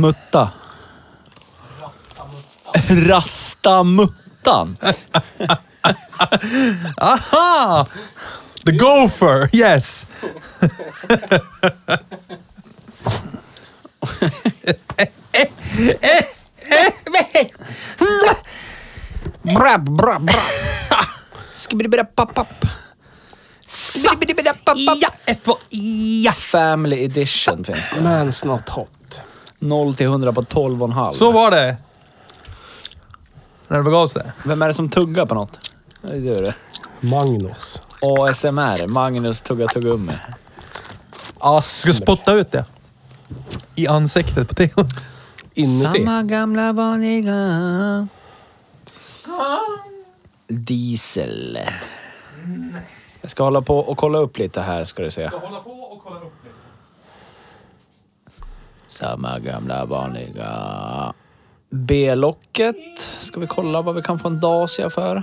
Mutta. Rastamuttan. Aha! The gopher, yes! Bra, bra, bra. Skibidi-bidi-papp-papp. Skibidi-bidi-papp-papp. Ja, ett på ja. Family edition finns det. Man's not hot. 0 till 100 på 12,5. Så var det. När det begav sig. Vem är det som tuggar på något? Det är du det. Magnus. ASMR. Magnus tuggar tuggummi. Ska Asm. spotta ut det. I ansiktet på Theo. Inuti. Samma gamla vanliga... Diesel. Jag ska hålla på och kolla upp lite här ska du se. Hålla på och kolla upp det. Samma gamla vanliga... B-locket. Ska vi kolla vad vi kan få en Dacia för?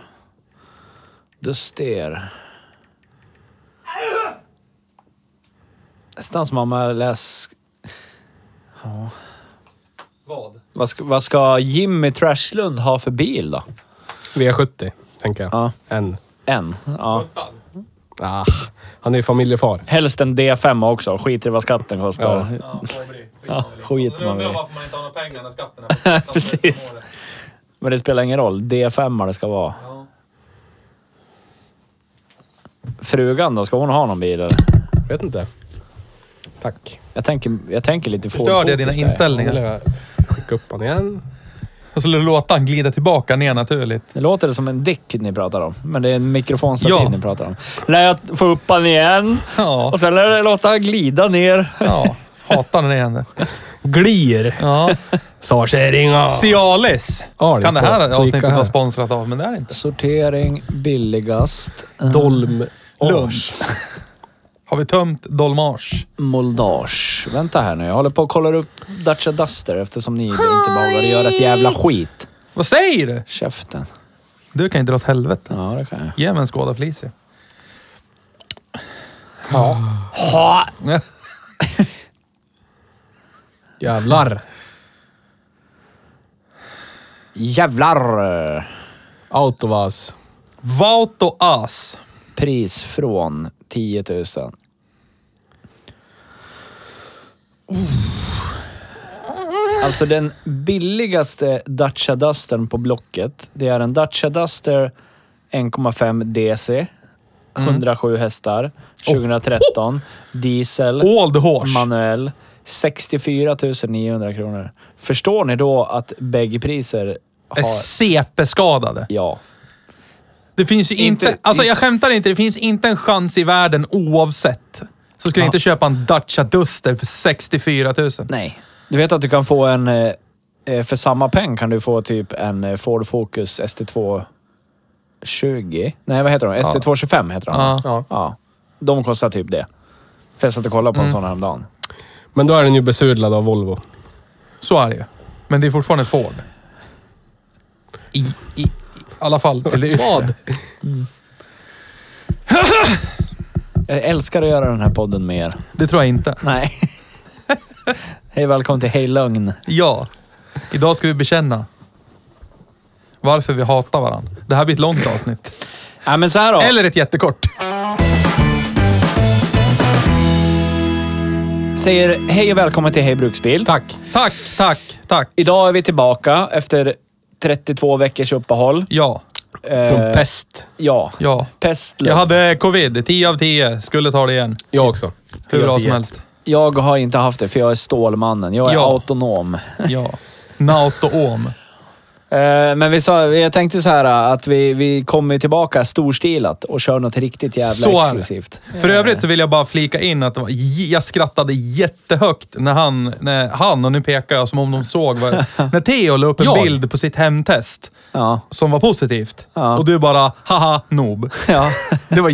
Duster. Nästan som om man läs... Vad? Vad ska, vad ska Jimmy Trashlund ha för bil då? V70, tänker jag. Ja. En. En? Ja. Ah, han är ju familjefar. Helst en D5 också. Skiter i vad skatten kostar. Ja. Ja. Ja, skiter man i. varför man inte har några pengar när skatten är på Precis. Men det spelar ingen roll. D5 det ska vara. Ja. Frugan då? Ska hon ha någon bil eller? Vet inte. Tack. Jag tänker, jag tänker lite Ford Förstörde jag dina där. inställningar? Skicka upp han igen. Och så låta han glida tillbaka ner naturligt. Det låter som en dick ni pratar om. Men det är en mikrofonstativ Ja. ni pratar om. Lär jag få upp han igen. Ja. Och sen lär jag låta han glida ner. Ja. Hatar när det händer. Glir. Ja. Sa kärringar. Cialis. Ja, Kan det här avsnittet vara sponsrat av, men det är det inte. Sortering billigast. Dolm. Lund. Ars. Har vi tömt Dolmars? Moldage. Vänta här nu. Jag håller på och kollar upp Dacia Duster eftersom ni inte behagade göra ett jävla skit. Vad säger du? Käften. Du kan ju dra åt helvete. Ja, det kan jag. Ge mig en Skoda Felicia. Ha. Jävlar. Jävlar! Autovas. Vauto As. Pris från 10 000. Alltså den billigaste Dacia Dustern på Blocket, det är en Dacia Duster 1,5 DC. 107 hästar. 2013. Diesel. All the horse. Manuell. 64 900 kronor. Förstår ni då att bägge priser har... Är CP-skadade. Ja. Det finns ju inte... Inte- alltså jag skämtar inte. Det finns inte en chans i världen oavsett. Så skulle jag inte köpa en Dacia Duster för 64 000. Nej. Du vet att du kan få en... eh, eh, För samma peng kan du få typ en eh, Ford Focus ST2 20. Nej, vad heter de? ST2 25 heter de. Ja. Ja. Ja. De kostar typ det. För jag satt och kollade på en Mm. sån häromdagen. Men då är den ju besudlad av Volvo. Så är det ju. Men det är fortfarande Ford. I, i, i alla fall till det yttre. Vad? Jag älskar att göra den här podden med er. Det tror jag inte. Nej. Hej välkommen till Hej Lögn. Ja. Idag ska vi bekänna varför vi hatar varandra. Det här blir ett långt avsnitt. Ja, men så här då. Eller ett jättekort. Säger hej och välkommen till Hej Bruksbil. Tack. Tack, tack, tack. Idag är vi tillbaka efter 32 veckors uppehåll. Ja. Eh, Från pest. Ja. Ja. Pest. Jag hade covid. 10 av 10. Skulle ta det igen. Jag också. Hur bra som helst. Jag har inte haft det, för jag är Stålmannen. Jag är Ja. autonom. Ja. Nautoom. Eh, Men vi sa, jag tänkte så här att vi, vi kommer tillbaka storstilat och kör något riktigt jävla Så exklusivt. För övrigt så vill jag bara flika in att var, jag skrattade jättehögt när han, när han, och nu pekar jag som om de såg, vad, när Theo la upp en Jag? bild på sitt hemtest Ja. som var positivt. Ja. Och du bara, haha, noob. ja. Det var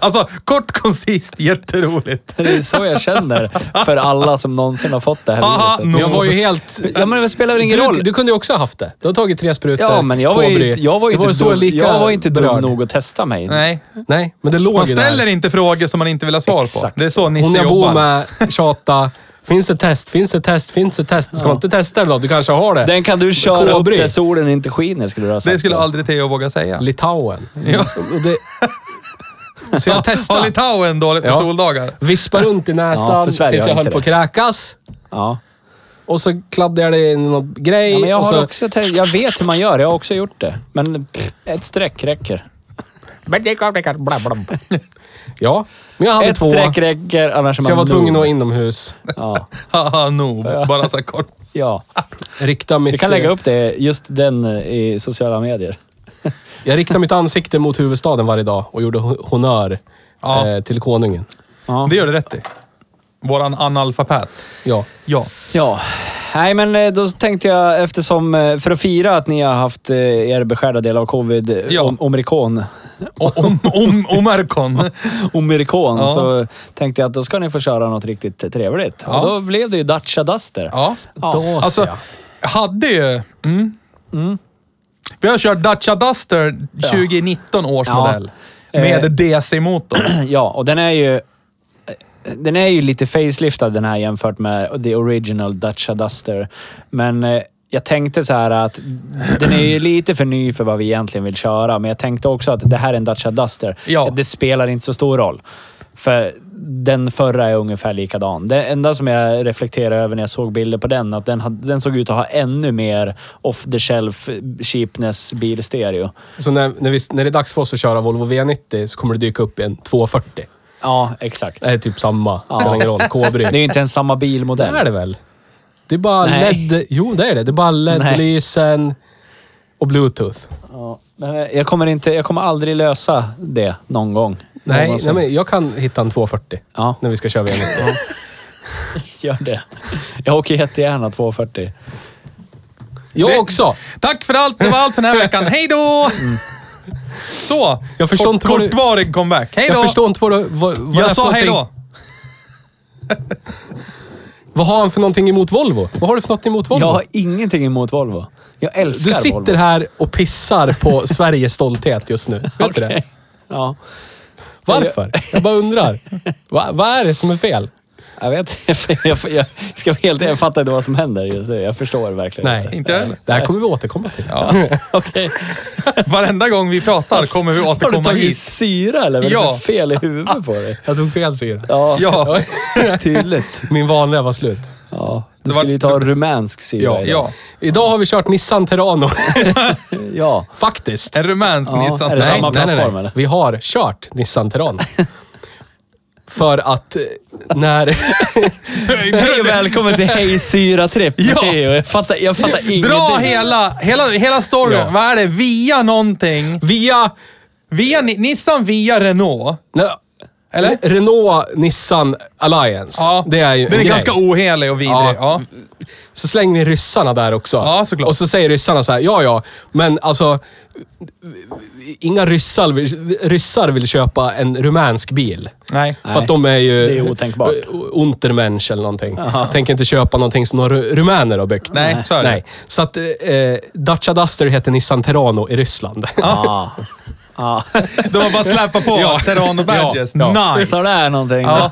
alltså kort, koncist, jätteroligt. Det är så jag känner för alla som någonsin har fått det här Haha, viruset. Jag var ju helt... Ja, men det spelar väl ingen du, roll. Du kunde ju också ha haft det. Du har tagit tre sprutor. Ja, men jag var ju, jag var ju inte, så dum, lika jag var inte dum nog att testa mig. Nej, Nej, men det låg man ju där. ställer inte frågor som man inte vill ha svar Exakt. på. Det är så Nisse Hon jag jobbar. bor med tjata. Finns det test? Finns det test? Finns det test? Ska man inte testa det då? Du kanske har det. Den kan du köra Kobry. upp där solen inte skiner, skulle du ha sagt. Det skulle då. aldrig Theo våga säga. Litauen. Ja. Och det... Så jag Har testade. Litauen dåligt på Ja. soldagar? Vispa runt i Ja, näsan Sverige tills har jag höll på att kräkas. Ja. Och så kladdade jag det i någon grej. Ja, men jag, har så... också jag vet hur man gör, jag har också gjort det. Men pff, ett streck räcker. Ja, men jag hade Ett två. streck räcker, annars är Så man jag var tvungen att noob. vara inomhus. Ja. Haha, noob. Bara så här kort. ja. Rikta mitt, Vi kan lägga upp det, just den eh, i sociala medier. Jag riktade mitt ansikte mot huvudstaden varje dag och gjorde ho- honör Ja. eh, till konungen. Ja. Det gör du rätt i. Våran analfabet. Ja. Ja. ja. Nej, men eh, då tänkte jag eftersom, eh, för att fira att ni har haft eh, er beskärda del av covid, eh, Ja. om, omrikon, Och om, om, omerkon. omrikon, Ja. så tänkte jag att då ska ni få köra något riktigt trevligt. Ja. Och då blev det ju Dacia Duster. Ja. Ja. Då Alltså, jag. hade ju... Mm. Vi har kört Dacia Duster 2019 års Ja. modell. Med Eh. DC-motor. Ja, och den är ju... Den är ju lite faceliftad den här jämfört med the original Dacia Duster. Men eh, jag tänkte så här att den är ju lite för ny för vad vi egentligen vill köra. Men jag tänkte också att det här är en Dacia Duster. Ja. Det spelar inte så stor roll. För den förra är ungefär likadan. Det enda som jag reflekterade över när jag såg bilder på den, att den, hade, den såg ut att ha ännu mer off the shelf cheapness bilstereo. Så när, när, vi, när det är dags för oss att köra Volvo V90 så kommer det dyka upp en 240. Ja, exakt. Det är typ samma. Ja. Spelar ingen roll. Kobry. Det är ju inte ens samma Det bilmodell. är det väl? Det är bara Nej. LED... Jo, det är det. Det är bara LED-lysen och bluetooth. Ja, men jag kommer, inte, jag kommer aldrig lösa det någon gång. Nej, Någonsin. nej men jag kan hitta en 240 Ja, när vi ska köra V90. gör det. Jag åker jättegärna 240. Jag också! Tack för allt. Det var allt för den här veckan. Hej då! Så. Jag förstår Kort, inte vad du- kortvarig comeback. Hej då! Jag förstår inte vad du... Vad, vad Jag sa hej då. Vad har han för någonting emot Volvo? Vad har du för något emot Volvo? Jag har ingenting emot Volvo. Jag älskar du sitter Volvo. här och pissar på Sveriges stolthet just nu. Vet du det? Ja, Varför? Jag bara undrar. Va, vad är det som är fel? Jag vet. Jag, jag, jag, ska vara helt jag fattar inte vad som händer just nu. Jag förstår verkligen Nej, inte. Inte. Det här kommer vi återkomma till. Ja. Varenda gång vi pratar kommer vi Har du återkomma tagit hit. syra eller? Det Ja. fel i huvudet på dig? Jag tog fel syra. Ja, Ja, tydligt. Min vanliga var slut. Ja. Du var- skulle ju ta rumänsk syra Ja, idag. ja. Idag har vi kört Nissan Terrano. ja. Faktiskt. En rumänsk Ja, Nissan. är det Nej, samma plattform, eller? Vi har kört Nissan Terrano. För att eh, när... Hej och välkommen till Hej Syra-tripp Ja. Jag fattar, jag fattar ingenting. Dra hela, hela, hela storyn. Ja. Vad är det? Via någonting. Via... Via Ni- Nissan via Renault. Nej, Eller? Renault Nissan Alliance. Ja, Det är ju Den en är grej. ganska ohelig och vidrig. Ja. Ja. Så slänger vi ryssarna där också. Ja, såklart. Och så säger ryssarna så här, ja ja, men alltså... Inga ryssar vill, ryssar vill köpa en rumänsk bil. Nej. För att de är ju... det är otänkbart. Untermensch eller någonting. Tänker inte köpa någonting som några ru- rumäner har byggt. Nej, så är det. Nej. Så att eh, Dacia Duster heter Nissan Terrano i Ryssland. Ja. Ja. De har bara släpat på Ja. Terrano badges. Ja, ja. Nice! Så det är någonting. Ja.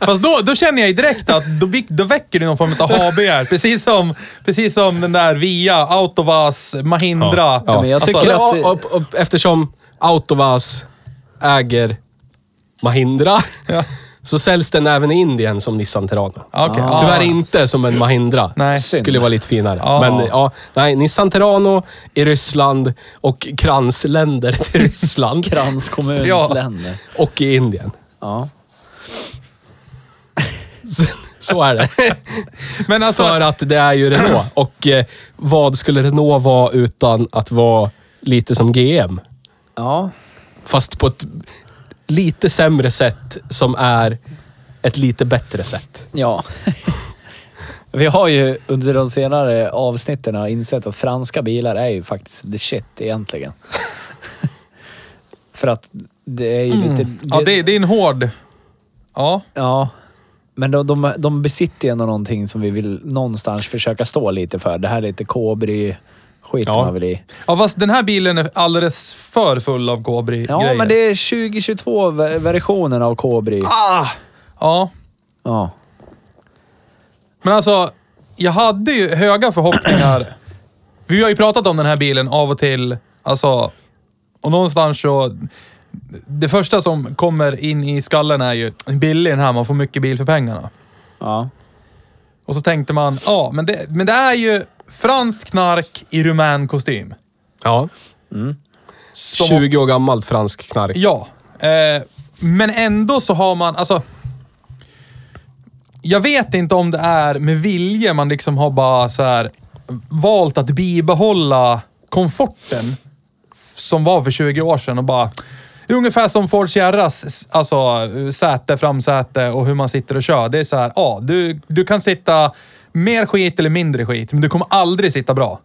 Fast då, då känner jag direkt att då, då väcker det någon form av ha-begär. Precis som, precis som den där Via, Autovas, Mahindra. Ja, men jag tycker Eller, att- och, och, och, eftersom Autovas äger Mahindra, Ja. Så säljs den även i Indien som Nissan Terrano. Okej, Ah. ja. Tyvärr inte som en Mahindra. Nej. Skulle vara lite finare. Ja. Men ja, nej, Nissan Terrano i Ryssland och kransländer till Ryssland. Kranskommuns Ja. länder. och i Indien. Ja. Så, så är det. Men alltså, För att det är ju Renault. Och eh, vad skulle Renault vara utan att vara lite som GM? Ja. Fast på ett lite sämre sätt som är ett lite bättre sätt. Ja. Vi har ju under de senare avsnitten insett att franska bilar är ju faktiskt the shit egentligen. För att det är ju lite... Mm. ja, det, det är en hård... Ja. Ja. Men de, de, de besitter ju ändå någonting som vi vill någonstans försöka stå lite för. Det här är lite kobry skiter Ja. man väl i. ja, fast den här bilen är alldeles för full av Cobri-grejer. Ja, men det är 2022-versionen av kobry. Ah! Ja. Ja. Men alltså, jag hade ju höga förhoppningar. Vi har ju pratat om den här bilen av och till. Alltså, och någonstans så... Det första som kommer in i skallen är ju billig den här, man får mycket bil för pengarna. Ja. Och så tänkte man, ja, men det, men det är ju franskt knark i rumän kostym. Ja. Som- 20 år gammalt fransk knark. Ja. Eh, men ändå så har man, alltså... Jag vet inte om det är med vilje man liksom har bara så här valt att bibehålla komforten som var för 20 år sedan och bara... Det är ungefär som Ford Sierras alltså, säte, framsäte och hur man sitter och kör. Det är så här, ja, du, du kan sitta mer skit eller mindre skit, men du kommer aldrig sitta bra.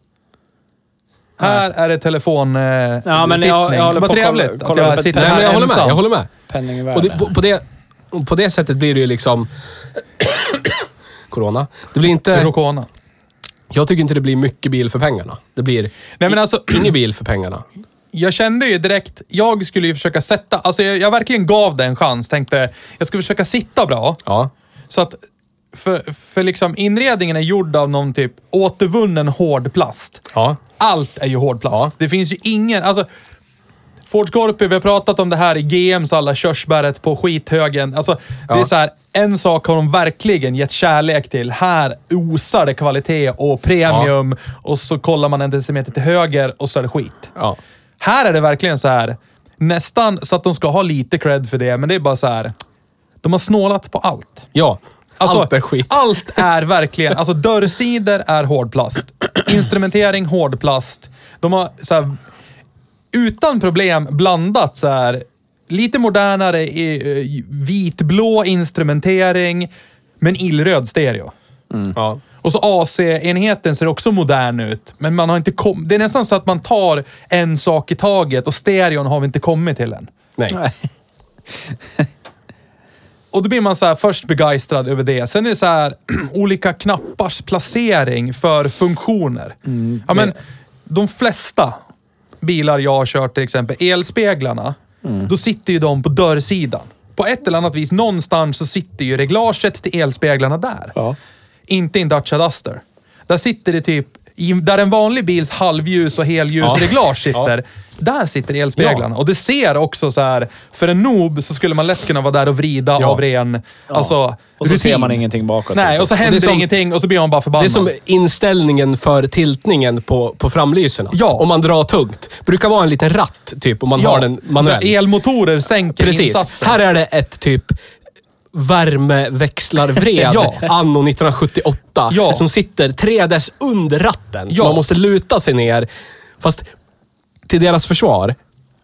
Här är det telefon... Eh, Ja, men jag- jag håller Vad på att trevligt kolla- att kolla jag upp ett sitter Nej, här men jag håller med. ensam. Jag håller med. Penningvärde. Och det, på, på, det, på det sättet blir det ju liksom... Corona. Det blir inte... Rokona. Jag tycker inte det blir mycket bil för pengarna. Det blir Nej, men alltså, ingen bil för pengarna. jag kände ju direkt, jag skulle ju försöka sätta, alltså jag, jag verkligen gav det en chans. Tänkte, jag ska försöka sitta bra. Ja. Så att, för, för liksom inredningen är gjord av någon typ återvunnen hård plast. Ja. Allt är ju hård plast. Ja. Det finns ju ingen, alltså Ford Scorpio, vi har pratat om det här i GMs alla körsbäret på skithögen. Alltså, det är Ja. så här, en sak har de verkligen gett kärlek till. Här osar det kvalitet och premium och så kollar man en decimeter till höger och så är det skit. Ja. Här är det verkligen så här, nästan så att de ska ha lite cred för det, men det är bara så här. De har snålat på allt. Ja. Alltså, Allt är skit. Allt är verkligen, alltså dörrsidor är hårdplast. Instrumentering hårdplast. De har så här, utan problem blandat så här, lite modernare i, eh, vitblå instrumentering, men illröd stereo. Ja. Och så AC-enheten ser också modern ut, men man har inte kom- Det är nästan så att man tar en sak i taget och stereon har vi inte kommit till än. Nej. Nej. Och då blir man så här först begeistrad över det. Sen är det så här olika knappars placering för funktioner. ja, men, de flesta bilar jag har kört till exempel, elspeglarna, då sitter ju de på dörrsidan. På ett eller annat vis, någonstans så sitter ju reglaget till elspeglarna där. Ja. Inte i en Dacia Duster. Där sitter det typ, i, där en vanlig bils halvljus och helljusreglage sitter, där sitter elspeglarna. Och det ser också så här, för en noob så skulle man lätt kunna vara där och vrida Ja. av ren alltså, Och så ser rutin. man ingenting bakåt. Nej, och så händer som- ingenting och så blir man bara Det förbannad. är som inställningen för tiltningen på, på framlyserna. Ja. Om man drar tungt. brukar vara en liten ratt, typ, om man har den manuell. Elmotorer sänker Precis. insatsen. Här är det ett typ värmeväxlarvred Ja. anno 1978 Ja. som sitter tre dess under ratten. Ja. man måste luta sig ner. Fast till deras försvar,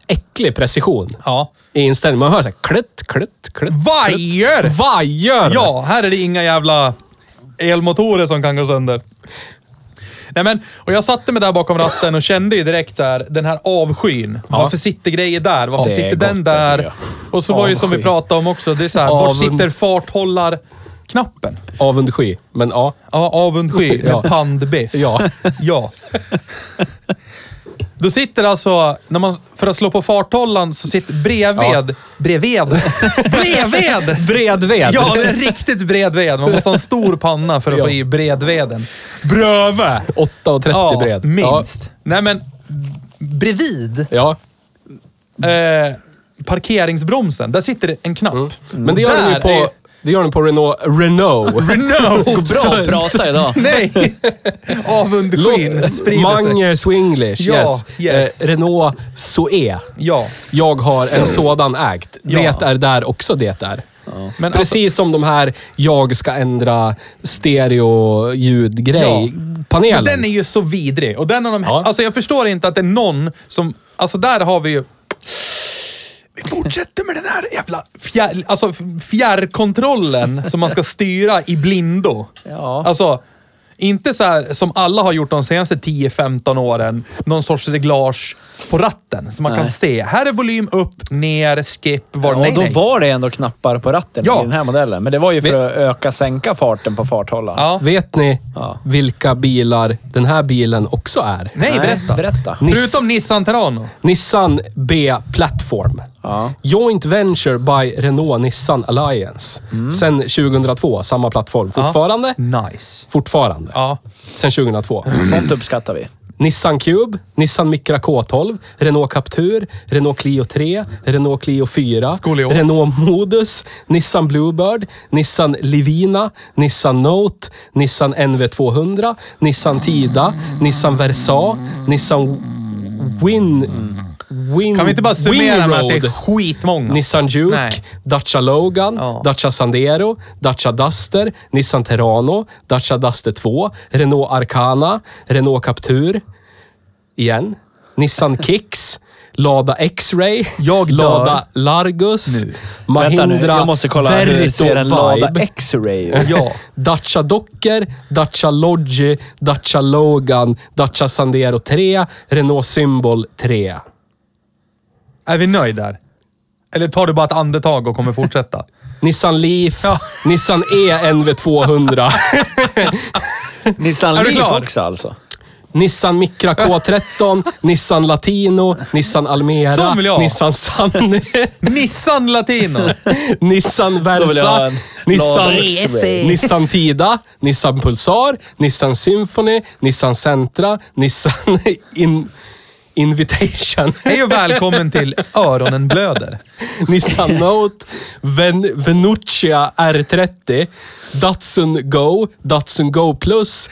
äcklig precision Ja. i inställningen. Man hör såhär klutt, klutt, klutt. Vajer! Vajer! Ja, här är det inga jävla elmotorer som kan gå sönder. Nej men, och jag satte mig där bakom ratten och kände ju direkt där, den här avskyn. Varför sitter grejer där? Varför Det sitter den där? Och så var ju som vi pratade om också, det är så här, vart sitter farthållarknappen? Avundsky. Men ja. Ja, avundsky Ja. med pandbiff. Ja. ja. Då sitter alltså, när man, för att slå på farthållaren så sitter bredvid, bredvid, bredvid! Bredved. Ja, det är riktigt bredved. Man måste ha en stor panna för att Ja. få i bredveden. Bröve! 8,30 Ja, bred. minst. Nej men, bredvid, Ja. eh, parkeringsbromsen, där sitter en knapp. Men det gör de ju på, är- det gör de på Renault. Renault. Renault! Bra att prata idag. Nej! Avundskyn sprider sig. Mange Swinglish, Ja, yes. yes. Eh, Renault Zoe. Ja. Jag har en sådan ägt. Ja. Det är där också det är. Men Precis som de här jag ska ändra stereo-ljudgrej. Men Panelen. den är ju så vidrig. Och den har de, Ja. Alltså jag förstår inte att det är någon som... Alltså där har vi ju... Vi fortsätter med den här jävla fjär, alltså fjärrkontrollen som man ska styra i blindo. Ja. Alltså, inte så här som alla har gjort de senaste 10-15 åren. Någon sorts reglage på ratten. Så man Nej. kan se. Här är volym upp, ner, skip, var Ja, nej, då nej. var det ändå knappar på ratten Ja. i den här modellen. Men det var ju för att öka, sänka farten på farthållaren. Ja. Vet ni Ja. vilka bilar den här bilen också är? Nej, berätta. berätta. Förutom Nissan Terrano. Nissan B Platform. Ja. Joint Venture by Renault Nissan Alliance. Sen 2002, samma plattform. Fortfarande? Nice. Fortfarande. Ja. Sen 2002. Sånt uppskattar vi. Nissan Cube, Nissan Micra K12, Renault Captur, Renault Clio 3, Renault Clio 4, Skolios. Renault Modus, Nissan Bluebird, Nissan Livina, Nissan Note, Nissan NV200, Nissan Tida, Nissan Versa, Nissan Win... Win Kan vi inte bara summera med att det är skitmånga? Nissan Juke, Nej. Dacia Logan, Ja. Dacia Sandero, Dacia Duster, Nissan Terrano, Dacia Duster 2, Renault Arcana, Renault Captur. Igen. Nissan Kicks, Lada X-Ray. Lada Largus, Nu. Mahindra nu, jag måste kolla hur Verito ser en Lada X-Ray. Ja. Dacia Docker, Dacia Logi, Dacia Logan, Dacia Sandero 3, Renault Symbol 3. Är vi nöjda där? Eller tar du bara ett andetag och kommer fortsätta? Nissan Leaf, Ja. Nissan E NV200. Nissan Är du Leaf klar? också alltså. Nissan Micra K13, Nissan Latino, Nissan Almera, Sån vill jag ha. Nissan Sunny, Nissan Latino! Nissan vill jag ha Versa, en Nissan, Lada. Nissan Tida, Nissan Pulsar, Nissan Symphony, Nissan Sentra, Nissan In, Invitation, Hej och välkommen till Öronen blöder. Nissan Note, Ven, Venuccia R30, Datsun Go, Datsun Go Plus,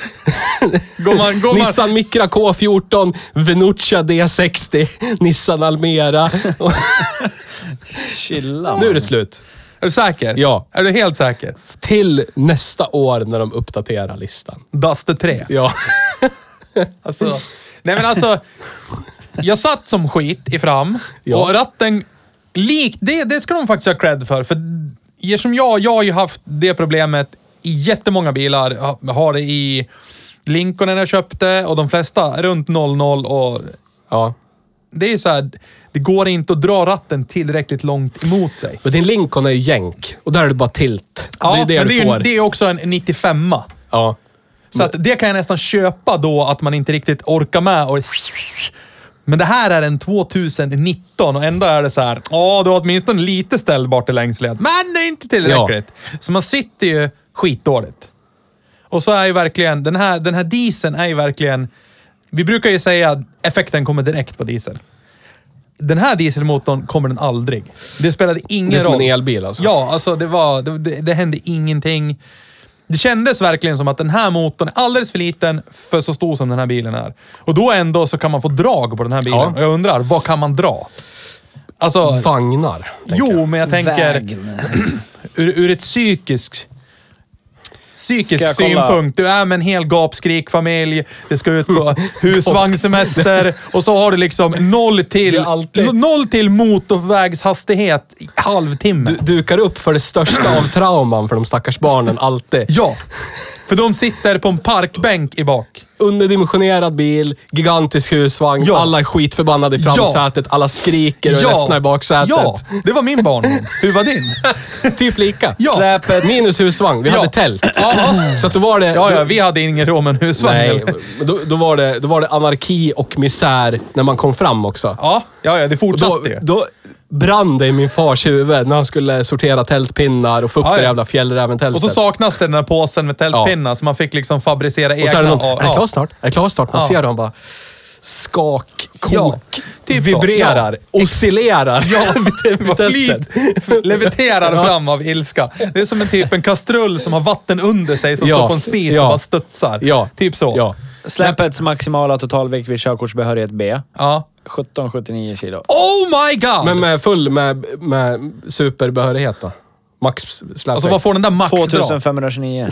Går man, går man, Nissan Micra K14, Venuccia D60, Nissan Almera. Och Chilla. nu är det slut. är du säker? Ja. Är du helt säker? Till nästa år när de uppdaterar listan. Duster 3. Ja. Alltså, nej men alltså. Jag satt som skit i fram Ja. och ratten, likt det, det ska de faktiskt ha cred för. För som jag, jag har ju haft det problemet i jättemånga bilar. Jag har det i Lincolnen jag köpte och de flesta runt 00 och ja. det är så här, det går inte att dra ratten tillräckligt långt emot sig. Men din Lincoln är ju jänk och där är det bara tilt. Ja, det är det men du det är, ju- det är också en 95 Ja. Så att det kan jag nästan köpa då att man inte riktigt orkar med och... Men det här är en 2019 och ändå är det så här, ja du har åtminstone lite ställbart i längsled. Men det är inte tillräckligt. Så man sitter ju skitdåligt. Och så är ju verkligen, den här, den här dieseln är ju verkligen... Vi brukar ju säga att effekten kommer direkt på diesel. Den här dieselmotorn kommer den aldrig. Det spelade ingen Det är som roll. en elbil alltså. Ja, alltså det var... Det, det, det hände ingenting. Det kändes verkligen som att den här motorn är alldeles för liten för så stor som den här bilen är. Och då ändå så kan man få drag på den här bilen. Ja. Och jag undrar, vad kan man dra? Alltså, Vagnar. tänker jo, jag. men jag tänker ur, ur ett psykiskt Psykisk synpunkt. Du är med en hel gapskrikfamilj, det ska ut på husvagnssemester och så har du liksom noll till, noll till motorvägshastighet i halvtimme. Du dukar upp för det största av trauman för de stackars barnen, alltid. Ja, för de sitter på en parkbänk i bak. Underdimensionerad bil, gigantisk husvagn, Ja. alla är skitförbannade i framsätet, alla skriker och är ledsna i baksätet. Ja, det var min barndom. Hur var din? Typ lika. Ja. Släpet. Minus husvagn. Vi Ja. hade tält. Ja. Så att då var det... Ja, ja, då, vi hade ingen råd med en husvagn. Nej, då, då, var det, då var det anarki och misär när man kom fram också. Ja, ja, ja, det fortsatte då, ju. då brann det i min fars huvud när han skulle sortera tältpinnar och få upp Ja, det jävla fjällräven-tältet. Och så saknas det den där påsen med tältpinnar så man fick liksom fabricera egna. Och så är det någon, är det klart snart? Är det klart snart? Man Ja. ser dem bara skak, kok, Ja, typ så. vibrerar, oscillerar. Ja, vid vad tältet. flyt, leviterar fram av ilska. Det är som en typ en kastrull som har vatten under sig som Ja, står på en spis ja. och bara studsar. Ja. Typ så. Ja. Släpets maximala totalvikt vid körkortsbehörighet B. Ja. 1779 kilo. Oh my god! Men med full, med, med superbehörighet då? Max släpväkt. alltså vad får den där max dra? 2529.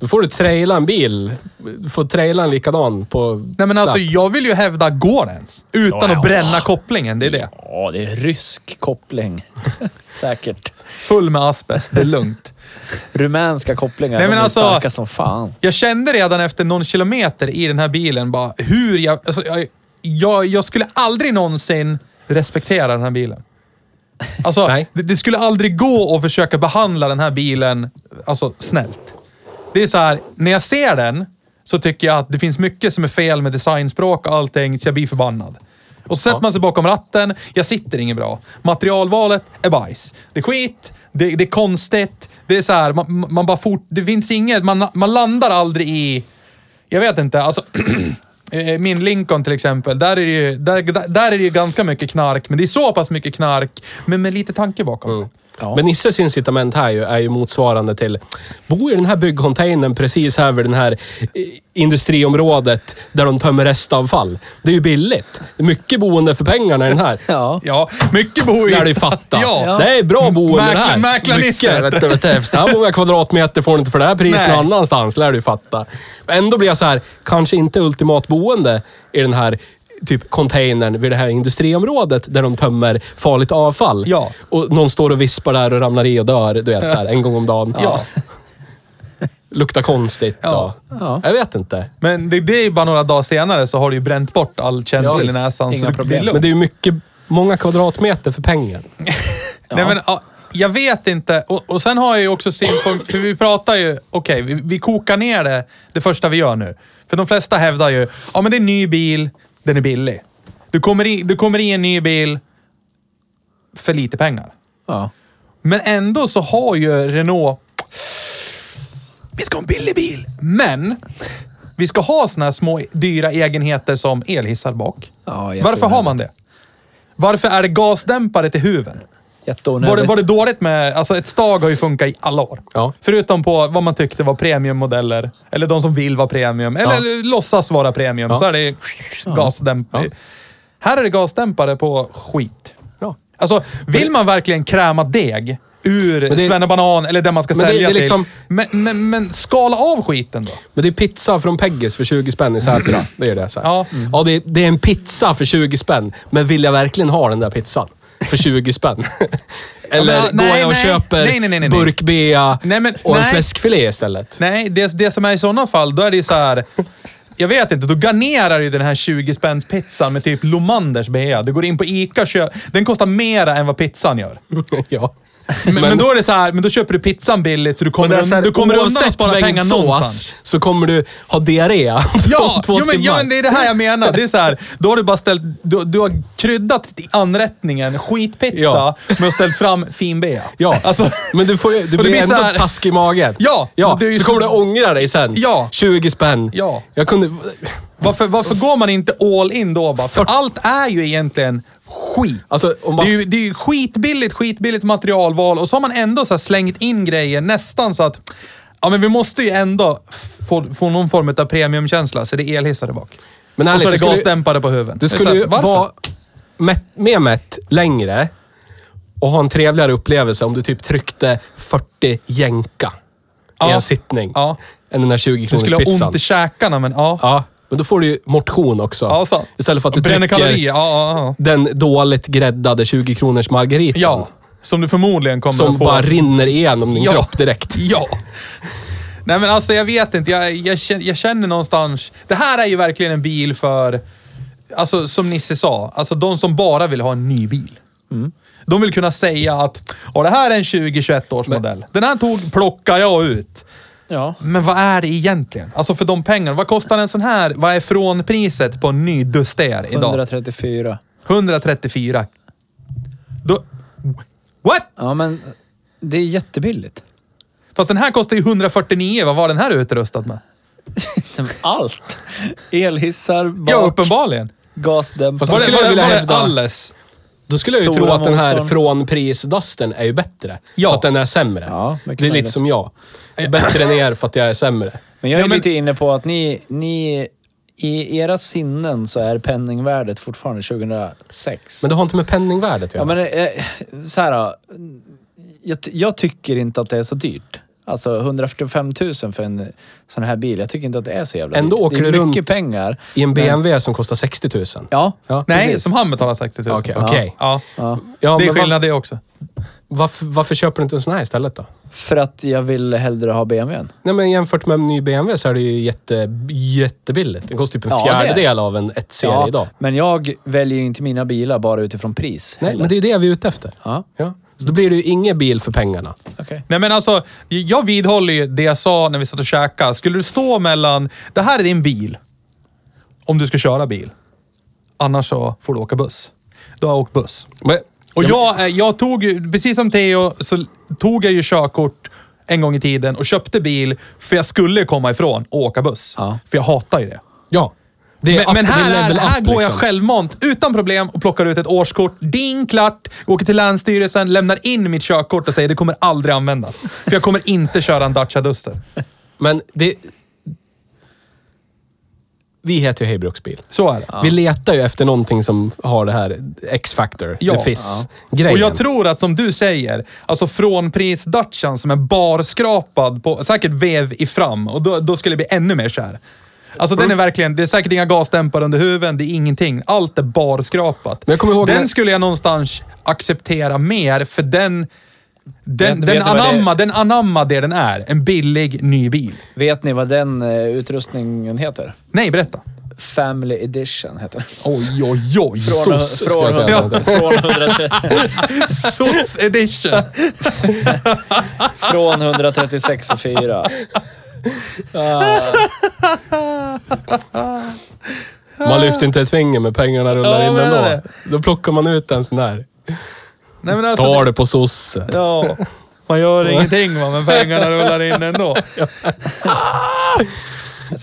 Då får du traila en bil. Du får traila en likadan på Nej men alltså jag vill ju hävda, går det ens? Utan Ja, ja. att bränna kopplingen, det är det. Ja, det är rysk koppling. Säkert. Full med asbest, det är lugnt. Rumänska kopplingar, Nej, men de är alltså- starka som fan. Jag kände redan efter någon kilometer i den här bilen bara hur jag... Alltså, jag, jag, jag skulle aldrig någonsin respektera den här bilen. Alltså, Nej. det, det skulle aldrig gå att försöka behandla den här bilen alltså, snällt. Det är så här, när jag ser den så tycker jag att det finns mycket som är fel med designspråk och allting, så jag blir förbannad. Och så sätter man sig bakom ratten, jag sitter inget bra. Materialvalet är bajs. Det är skit, det, det är konstigt, det är så här, man, man bara fort, det finns inget, man, man landar aldrig i, jag vet inte, alltså Eh, eh, min Lincoln till exempel, där är, det ju, där, där, är det ju ganska mycket knark, men det är så pass mycket knark, men med lite tanke bakom. Mm. Ja. Men Nisses incitament här ju, är ju motsvarande till, bo i den här byggcontainern precis här vid det här eh, industriområdet där de tömmer restavfall. Det är ju billigt. Mycket boende för pengarna i den här. Ja. Ja, mycket bor ju... Lär du fatta. Ja. Det är bra boende det här. Mäkla-. Mycket, vet du, vet du, så här många kvadratmeter får du inte för det här priset någon annanstans. Lär du fatta. Ändå blir jag så här, kanske inte ultimat boende i den här typ containern vid det här industriområdet där de tömmer farligt avfall. Ja. Och någon står och vispar där och ramlar i och dör, du vet, så här, en gång om dagen. Ja. Luktar konstigt. Ja. Och, Ja. Jag vet inte. Men det, det är ju bara några dagar senare så har du ju bränt bort all känsel Ja, i visst. näsan. Inga så det, problem. Men det är ju mycket, många kvadratmeter för pengar. Nej, men, ja, jag vet inte. Och, och sen har jag ju också synpunkt, för vi pratar ju, okej, vi, vi kokar ner det, det första vi gör nu. För de flesta hävdar ju, ja men det är en ny bil, den är billig. Du kommer i, du kommer i en ny bil för lite pengar. Ja. Men ändå så har ju Renault... Vi ska ha en billig bil, men vi ska ha såna här små dyra egenheter som elhissar bak. Ja, Varför har man det? Varför är det gasdämpare till huven? Jätteonödigt. Var det, var det dåligt med... Alltså ett stag har ju funkat i alla år. Ja. Förutom på vad man tyckte var premiummodeller. Eller de som vill vara premium. Eller låtsas vara premium. Ja. Så är det gasdämpare. Här är det gasdämpare på skit. Ja. Alltså, vill man verkligen kräma deg ur det- svennebanan eller det man ska Men det- sälja det är liksom- till. Men, men, men skala av skiten då. Men det är pizza från Peggis för 20 spänn i Sätra. Det är det. Så här. Ja. ja det, är, det är en pizza för 20 spänn. Men vill jag verkligen ha den där pizzan? För 20 spänn? Eller Ja, men, går nej, jag och nej. köper Nej, nej, nej, burkbea och en fläskfilé istället? Nej, det, det som är i sådana fall, då är det så här. Jag vet inte, då garnerar du den här 20 spänns pizzan med typ Lomanders bea. Du går in på Ica och köper... Den kostar mera än vad pizzan gör. ja. Men, men, då är det så här, men då köper du pizzan billigt så du kommer, Men så här, du kommer undan att spara pengar sås någonstans. så kommer du ha diarré om Ja, två jo, men, timmar. ja, men det är det här jag menar. Det är så här, då har du bara ställt... Du, du har kryddat anrättningen skitpizza Ja. med att ställt fram fin bea. Ja, Alltså, men du, får du blir blir ändå här- taskig i magen. Ja, ja men så så- kommer du ångra dig sen. Ja. 20 spänn. Ja. Jag kunde... varför, varför går man inte all in då bara? För allt är ju egentligen skit. Alltså, man... Det är, ju, det är ju skitbilligt, skitbilligt materialval och så har man ändå så slängt in grejer nästan så att ja, men vi måste ju ändå få, få någon form av premiumkänsla, så det är elhissar där bak. Men och så är det du gasdämpare på huven. Du skulle ju vara mätt, mer mätt längre och ha en trevligare upplevelse om du typ tryckte 40 jänka i Ja. en sittning. Ja. Än den där 20 Du kronors skulle ha pizzan. ont i käkarna, men ja. Ja, men då får du ju motion också. ja så. Istället för att du Bränner trycker kalorier. Ja, ja, ja. den dåligt gräddade 20 kronors margaritan. ja. Som du förmodligen kommer Som att få. bara rinner igenom din Ja. kropp direkt. Ja. Nej men alltså jag vet inte, jag, jag, känner, jag känner någonstans... Det här är ju verkligen en bil för, alltså som Nisse sa, alltså de som bara vill ha en ny bil. De vill kunna säga att "Ja, det här är en 2021 års modell. Den här tog, plockar jag ut. Ja. Men vad är det egentligen? Alltså för de pengarna, vad kostar en sån här? Vad är från priset på en ny Duster idag? 134. 134. Då, what? Ja, men det är jättebilligt. Fast den här kostar ju 149. Vad var den här utrustad med? Allt. Elhissar, bak, Ja, uppenbarligen. gasdämpare. Fast det, skulle jag vilja hävda- alles? Då skulle jag ju tro att den här från prisdustern är ju bättre. Ja. För att den är sämre. Ja, det är lite som jag. Jag är bättre än er för att jag är sämre. Men jag är Ja, men- lite inne på att ni, ni... I era sinnen så är penningvärdet fortfarande 2006. Men det har inte med penningvärdet att Ja, göra. men eh, så här då. Jag, jag tycker inte att det är så dyrt. Alltså 145 000 för en sån här bil. Jag tycker inte att det är så jävla Ändå dyrt. åker det är du mycket runt pengar. I en men- BMW som kostar 60 000. Ja, Ja. Nej, Precis. som han betalar 60 000. Okej, okej. Ja. ja. Ja, Det är men skillnad det också. varför, varför köper du inte en sån här istället då? För att jag vill hellre ha BMWn. Nej, men jämfört med en ny BMW så är det ju jätte, jättebilligt. Den kostar typ en Ja, det är det. fjärdedel av en 1-serie idag. men jag väljer ju inte mina bilar bara utifrån pris. Nej, heller. men det är det vi är ute efter. Ja, Ja. Så då blir det ju ingen bil för pengarna. okej. Nej men alltså, jag vidhåller ju det jag sa när vi satt och käkade. Skulle du stå mellan, det här är din bil. Om du ska köra bil. Annars så får du åka buss. Då har jag åkt buss. Men, Och jag, jag tog ju, precis som Theo, så tog jag ju körkort en gång i tiden och köpte bil för jag skulle komma ifrån och åka buss. Ja. För jag hatar ju det. ja. Det Men, men up- det här, är, här up, går jag liksom. självmant utan problem och plockar ut ett årskort. Ding, klart. Åker till Länsstyrelsen, lämnar in mitt körkort och säger det kommer aldrig användas. För jag kommer inte köra en Dacia Duster. Men det... Vi heter ju Hej Bruksbil. Så är det. Vi letar ju efter någonting som har det här X-factor, Ja. the fizz-grejen. Och jag tror att som du säger, alltså från pris Dacian som är barskrapad på, säkert vev i fram och då, då skulle jag bli ännu mer kär. Alltså den är verkligen, det är säkert inga gasdämpare under huven, det är ingenting. Allt är barskrapat. Men jag kommer ihåg den när- skulle jag någonstans acceptera mer för den, den, Vet- den, vet du vad det- anamma, den anamma det den är. En billig ny bil. Vet ni vad den eh, utrustningen heter? Nej, berätta. Family Edition heter den. Oj, oj, oj. Från, Sos, ska jag säga. från, från, 130, SOS edition. från 136 och 4. Man lyfter inte ett finger med pengarna rullar Ja, in men ändå. det. Då plockar man ut en sån där. Nej, men alltså, Tar det på sosse. Ja, man gör ingenting va, men pengarna rullar in ändå.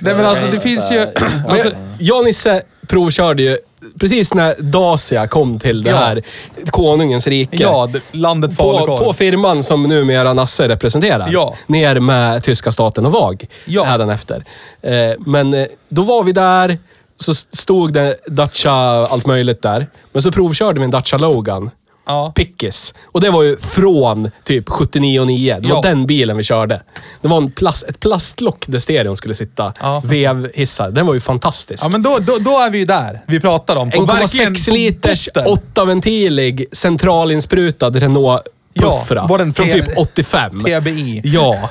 Nej men alltså det finns ju... Alltså, Jag och Nisse provkörde ju precis när Dacia kom till det Ja. här konungens rike. ja, det- landet på, falukorv. på firman som numera Nasse representerar. Ja. Ner med tyska staten och VAG Ja. hädanefter. Eh, men eh, då var vi där, så stod det Dacia allt möjligt där. Men så provkörde vi en Dacia Logan. Ja. Pickis. Och det var ju från typ 79 och 9. Det var Ja. den bilen vi körde. Det var en plast, ett plastlock där stereon skulle sitta. Ja. Vevhissar. Den var ju fantastisk. ja men då, då, då är vi ju där vi pratar om. På verkligen 1,6 på liters, botten. 8-ventilig, centralinsprutad Renault Ja, Puffra. var den från T- typ 85. TBI. Ja.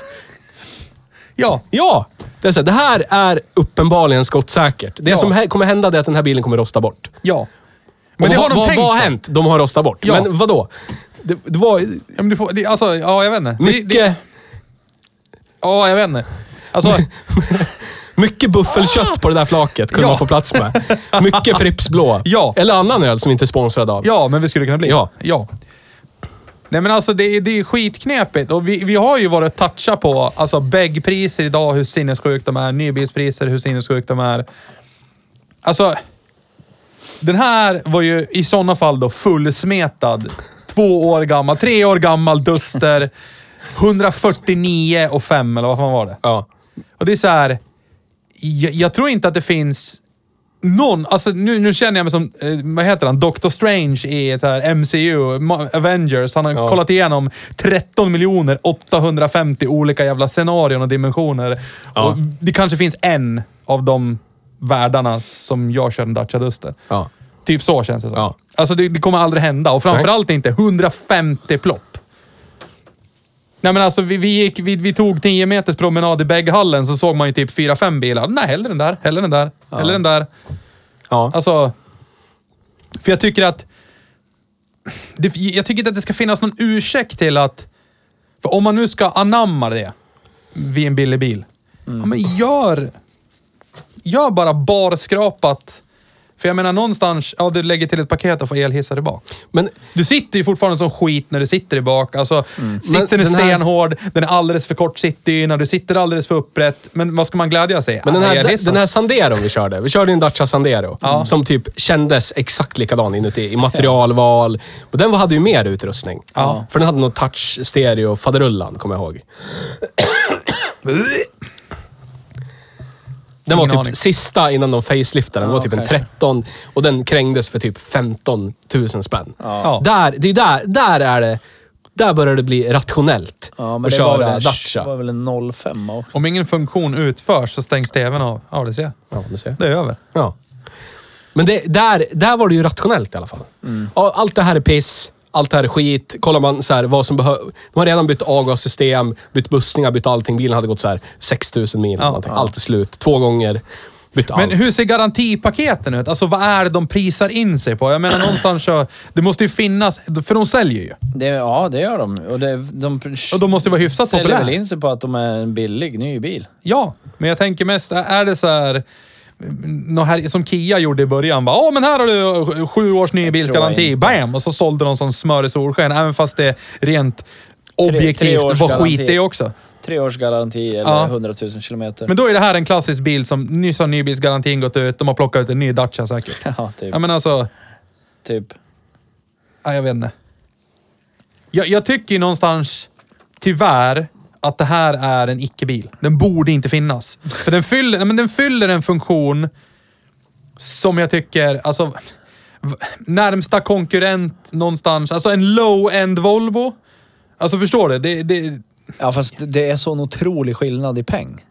Ja. Ja! Det, är så, här, det här är uppenbarligen skottsäkert. Det Ja. som hä- kommer hända är att den här bilen kommer rosta bort. Ja. Men det har de vad, tänkt vad har på. hänt? De har rostat bort. Ja. Men vad då? Det, det var Ja, men du får, det, alltså, ja jag vet inte. Det- mycket, Det, ja, jag vet inte. Alltså, mycket buffelkött på det där flaket kunde Ja. man få plats med. Mycket Pripps blå. Ja. Eller annan öl som inte är sponsrad av. ja, men vi skulle kunna bli. Ja. ja. Nej men alltså det, är- det är skitknepigt och vi, vi har ju varit toucha på alltså bäggpriser idag, hur sinnessjukt de är. Nybilspriser, hur sinnessjukt de är. Alltså, den här var ju i sådana fall då fullsmetad. Två år gammal, tre år gammal Duster. 149 och 5 eller vad fan var det? Ja. Och det är så här. Jag, jag tror inte att det finns någon, alltså nu, nu känner jag mig som, eh, vad heter han, Doctor Strange i ett här MCU, Ma- Avengers. Han har Ja. kollat igenom 13 miljoner 850 olika jävla scenarion och dimensioner. Ja. Och det kanske finns en av de världarna som jag kör en Dacia Duster. Ja. Typ så känns det som. Ja. Alltså det, det kommer aldrig hända och framförallt inte 150 plopp. Nej men alltså vi, vi, gick, vi, vi tog 10 meters promenad i Bägghallen så såg man ju typ 4-5 bilar. Nej, hellre den där, hellre den där, hellre den där. Ja. Alltså... För jag tycker att... Det, jag tycker inte att det ska finnas någon ursäkt till att... För om man nu ska anamma det vid en billig bil. Ja men gör... Gör bara barskrapat För jag menar någonstans, ja du lägger till ett paket och får elhissar bak. Men Du sitter ju fortfarande som skit när du sitter i bak. Alltså, sitsen Men är den här- stenhård, den är alldeles för kort sittdyna, du sitter alldeles för upprätt. Men vad ska man glädja sig? Men den här, den här Sandero vi körde. Vi körde en Dacia Sandero. Som typ kändes exakt likadan inuti. I materialval. Och den hade ju mer utrustning. Ja. För den hade någon touch stereo faderullan, kommer jag ihåg. Den var Ingen typ aning. sista innan de faceliftade. Den Ja, var typ en kanske. 13 och den krängdes för typ 15 000 spänn. Ja. Där, det är där, där är det... Där börjar det bli rationellt Ja, men att det var köra väl, en, Dacia. var väl en 05 också. Om ingen funktion utförs så stängs tvn av. Ja, det ser jag. Ja, du ser. Det är över. Ja. Men det, där, där var det ju rationellt i alla fall. Ja, Allt det här är piss. Allt det här är skit. Kollar man så här, vad som behövs. De har redan bytt avgassystem, bytt bussningar, bytt allting. Bilen hade gått så här 6000 mil. eller någonting. Allt är slut. Två gånger. Bytt allt. Men hur ser garantipaketen ut? Alltså vad är det de prisar in sig på? Jag menar någonstans så... Det måste ju finnas... För de säljer ju. Det, ja, det gör de. Och det, de Och de måste ju vara hyfsat säljer populära. väl in sig på att de är en billig ny bil. Ja, men jag tänker mest, är det så här... Nå här, som Kia gjorde i början. Bara, Åh, men här har du sju års nybilsgaranti. Bam! Och så sålde de som smör i solsken. Även fast det rent objektivt tre års var skit det också. Tre års garanti eller Ja. 100 000 kilometer. Men då är det här en klassisk bil som nyss har nybilsgarantin gått ut. De har plockat ut en ny Dacia säkert. ja, typ. Ja, men alltså... typ. Ja, jag vet inte. Jag, jag tycker ju någonstans, tyvärr, att det här är en icke-bil. Den borde inte finnas. För den fyller, nej, men den fyller en funktion som jag tycker, alltså... Närmsta konkurrent någonstans, alltså en low-end Volvo. Alltså förstår du? Det, det, Ja, fast det är sån otrolig skillnad i peng.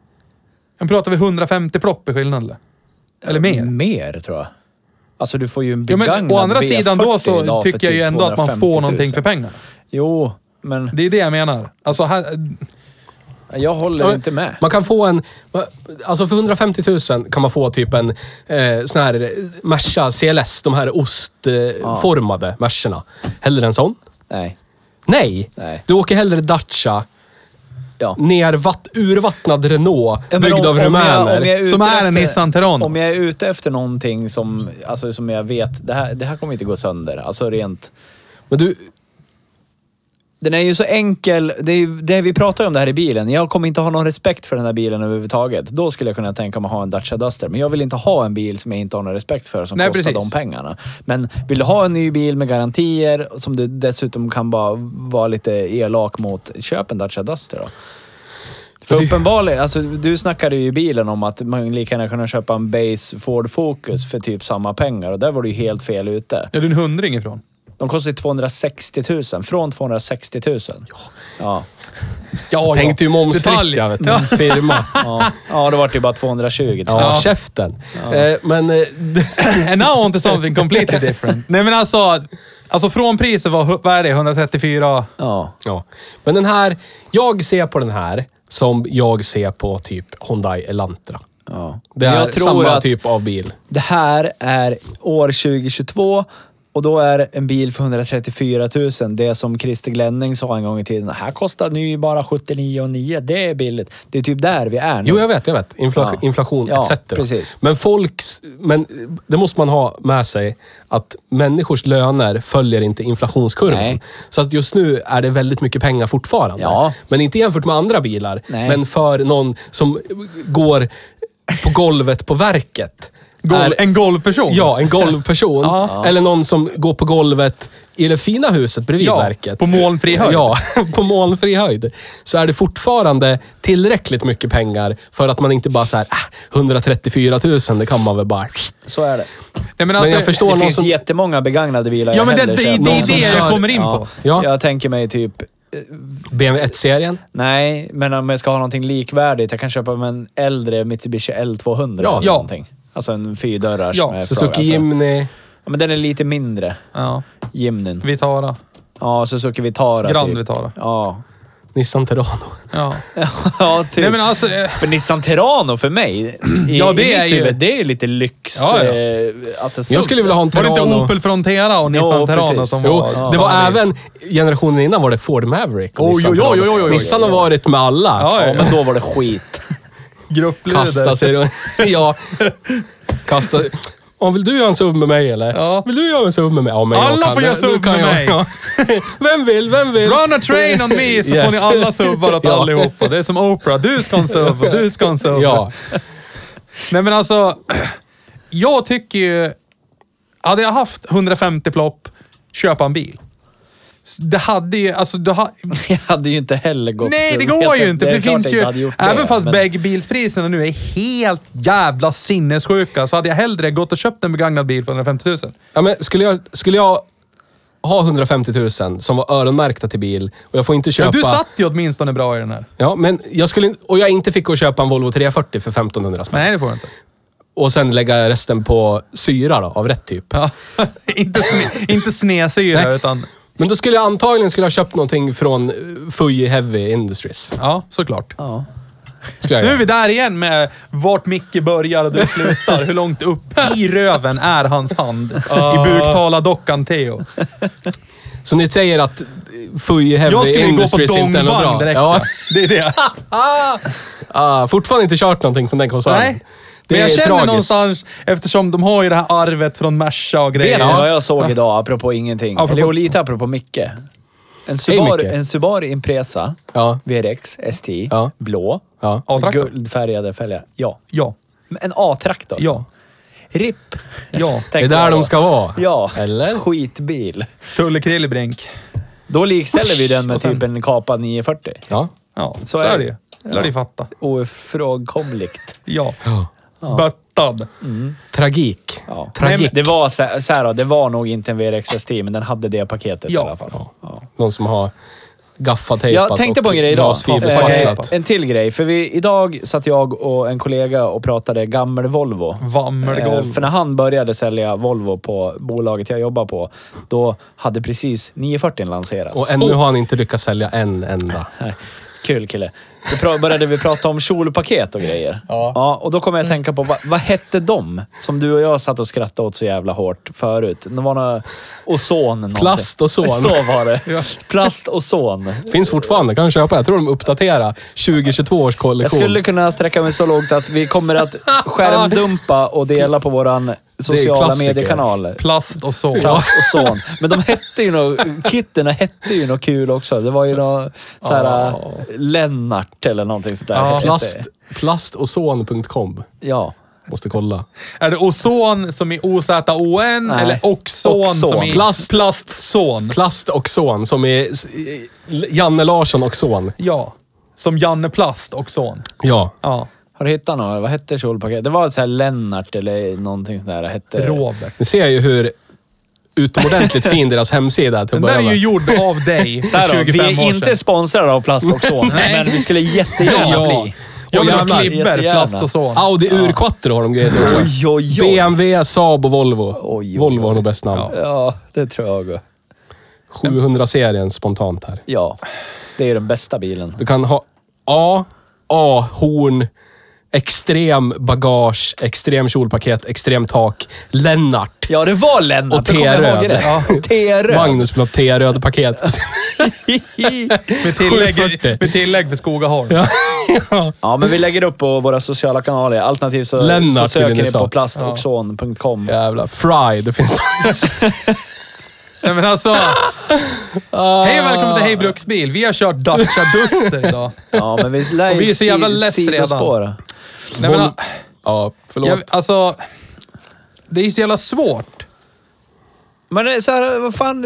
en pratar vi 150 plopp i skillnad eller? Eller mer? Mer, tror jag. Alltså, du får ju en Ja, begagnad men å andra sidan då V40 så för tycker jag ju typ ändå att man 250 får 000. någonting för pengarna. Jo, men Det är det jag menar. Alltså här, jag håller Ja, men inte med. Man kan få en... Alltså för 150 000 kan man få typ en eh, sån här eh, Merca CLS. De här ostformade Mercerna. Hellre en sån? Nej. Nej. Nej. Du åker hellre Dacia. Ja. Nervatt, urvattnad Renault, Ja, byggd om- av jag- rumäner. jag är Som är en Nissan Terrano. Om jag är ute efter någonting som, alltså, som jag vet, det här, det här kommer inte gå sönder. Alltså rent... Men du, Den är ju så enkel. Det, är det vi pratar om det här i bilen. Jag kommer inte ha någon respekt för den här bilen överhuvudtaget. Då skulle jag kunna tänka mig att ha en Dacia Duster. Men jag vill inte ha en bil som jag inte har någon respekt för som Nej, kostar precis. de pengarna. Men vill du ha en ny bil med garantier som du dessutom kan bara vara lite elak mot, köp en Dacia Duster då. För uppenbarligen, alltså du snackade ju i bilen om att man lika gärna kunde köpa en base Ford Focus för typ samma pengar och där var du ju helt fel ute. är du en hundring ifrån? De kostar ju 260 000. Från 260 000. Ja. Ja, tänkte ju jag vet du. Firma. Ja, ja då var det ju bara 220 000. Ja, Ja. käften. Eh, men... Eh, And now on to something completely different. Nej men alltså, alltså från priset var, vad är det, 134? Ja. ja. Men den här... Jag ser på den här som jag ser på typ Hyundai Elantra. ja. Det är jag tror samma att typ av bil. det här är år 2022 och då är en bil för 134 000 det som Christer Glenning sa en gång i tiden. Här kostar ny bara 79 9. Det är billigt. Det är typ där vi är nu. Jo, jag vet, jag vet. Infla Ja. Inflation Ja, etc. precis. Men folks... Men det måste man ha med sig att människors löner följer inte inflationskurvan. Nej. Så att just nu är det väldigt mycket pengar fortfarande. Ja. Men inte jämfört med andra bilar. Nej. Men för någon som går på golvet på verket. Golv, är- en golvperson? Ja, en golvperson. Ja. Eller någon som går på golvet i det fina huset bredvid Ja, verket. på molnfri höjd. Ja, på molnfri höjd. Så är det fortfarande tillräckligt mycket pengar för att man inte bara så här, ah, 134 000, det kan man väl bara... Så är det. Nej, men alltså, jag förstår Det finns som... jättemånga begagnade bilar Ja men det, det, det, det är det jag kommer in Ja. på. Ja, Jag tänker mig typ... BMW 1-serien. Nej, men om jag ska ha någonting likvärdigt. Jag kan köpa med en äldre Mitsubishi L200 Ja. eller Ja. Alltså en fyrdörrars Ja, med Suzuki alltså. Jimny. Ja, men den är lite mindre. Ja, Jimnyn. Vitara. Ja, Suzuki Vitara. Grand typ. Vitara. Ja. Nissan Terrano. Ja. ja, typ. Nej men alltså, eh, För Nissan Terrano för mig, i, Ja, det i är mitt ju- huvud, det är lite lyx. Ja, ja. Eh, alltså, så- Jag skulle vilja ha en var det Terrano. inte Opel Frontera och Nissan Terrano precis. som Jo, var... det var även generationen innan var det Ford Maverick. och Oj, Nissan oj, oj, Terrano. oj, oj, oj. Nissan har varit med alla. Ja, Ja, men då var det skit. Gruppluder. Kasta sig runt. ja. Kasta... Ja, vill du göra en SUV med mig eller? Ja. Vill du göra en SUV med mig? Ja, men Alla kan får göra kan med jag. mig. Ja. Vem vill? Vem vill? Run a train on me så Yes. får ni alla subbar åt Ja. allihopa. Det är som Oprah. Du ska ha en sub och du ska ha en sub. Ja. Nej men alltså, jag tycker ju... Hade jag haft 150 plopp, köpa en bil. Det hade ju, alltså du ha, Jag hade ju inte heller gått... Nej, det går ju inte. För det finns ju, det, även fast men- bägge-bilspriserna nu är helt jävla sinnessjuka, så hade jag hellre gått och köpt en begagnad bil för 150 000. Ja, men skulle, jag, skulle jag ha 150 000 som var öronmärkta till bil och jag får inte köpa... Ja, du satt ju åtminstone bra i den här. Ja, men jag skulle, och jag inte fick gå och köpa en Volvo 340 för 1500 spänn. Nej, det får du inte. Och sen lägga resten på syra då, av rätt typ. Ja. inte, sne, inte snesyra, utan... Men då skulle jag antagligen skulle ha köpt någonting från eh, Fuji Heavy Industries. Ja, såklart. Ja. Skulle jag Nu är göra. vi där igen med vart Micke börjar och du slutar. Hur långt upp i röven är hans hand i buktalardockan Theo? Så ni säger att Fuji Heavy Jag skulle ju gå på Industries inte är något bra? dongbang direkt. Ja. Det är det. Ah, fortfarande inte kört någonting från den koncernen. Nej. Det Men jag är känner tragiskt. någonstans, eftersom de har ju det här arvet från Merca och Vet grejer. ni vad jag såg idag, apropå ingenting? Apropå- Eller lite apropå Micke. En Subaru, Micke. en Subaru Impresa Ja. VRX STI, Ja. blå, Ja. A-traktor? guldfärgade fälgar. Ja. Ja. En A-traktor. Ja. RIP. Ja. Det är Tänk där vad- de ska vara. Ja. Eller? Skitbil. Tulle Krillebrink. Då likställer vi den med Och sen- typ en kapad 940. Ja. Ja, så, är det ju. Lär de fatta. Ofrånkomligt. Ja. ja. Böttad. Tragik. Ja. Tragik. Det var så, så här då, det var nog inte en VRX STI, men den hade det paketet Ja. i alla fall. Ja. Någon som har gaffatejpat Jag tänkte på en grej idag. Eh, en till grej. För vi, idag satt jag och en kollega och pratade gammel Volvo. Eh, för när han började sälja Volvo på bolaget jag jobbar på, då hade precis 940 lanserats. Och ännu har han inte lyckats sälja en enda. Nej, Kul kille. Då började vi prata om kjolpaket och grejer. Ja. och då kom jag att tänka på, vad, vad hette de som du och jag satt och skrattade åt så jävla hårt förut? Det var något ozon någonting. Plast och son. Så var det. Plast och son. Finns fortfarande, kan du köpa. Jag tror de uppdaterar 2022 års Jag kollektion. skulle kunna sträcka mig så långt att vi kommer att skärmdumpa och dela på våran sociala mediekanaler. Plast och så. Plast och son. Men de hette ju något, kitterna hette ju något kul också. Det var ju något såhär Lennart eller någonting sånt där. Ja. hette Plast, plastozon.com. Ja. Måste kolla. Är det ozon som i O-Z-O-N Nej. eller oxon Oxon. som i Plast. plastzon? Plast och son, som är Janne Larsson och son. Ja. Som Janne Plast och son. Ja. Ja. Har du hittat något? Vad hette kjolpaket? Det var ett så här Lennart eller någonting sånt där. Hette... Robert. Nu ser jag ju hur utomordentligt fin deras hemsida är till Den där är ju gjord av dig Så här då, 25 vi år är inte sedan. sponsrade av Plast och son, men vi skulle jättegärna Ja. bli. Jag vill ha jävlar, klibber, jättegärna. plast och son. Audi Urquattro har de grejer till också. Oj, oj, oj. BMW, Saab och Volvo. Oj, oj, Volvo har nog bäst namn. Ja, det tror jag. 700-serien spontant här. Ja, det är ju den bästa bilen. Du kan ha A, A, horn, extrem bagage, extrem kjolpaket, extrem tak, Lennart. Ja, det var Lennart. Och T-röd. Ja. T-röd. Magnus vill ha T-röd paket. Med tillägg, 740. med tillägg för Skogaholm. ja. ja. Ja, men vi lägger upp på våra sociala kanaler. Alternativt så, Lennart så söker ni på plastoxon.com. Jävlar. Fry, det finns... Nej men alltså. Hej och välkommen till Hej Bruksbil. Vi har kört Dacia Duster idag. Ja, men vi lär Och vi är så jävla less sidospåra. Nej, men, ja, förlåt. jag, alltså, det är ju så jävla svårt. Men det är så här, vad fan,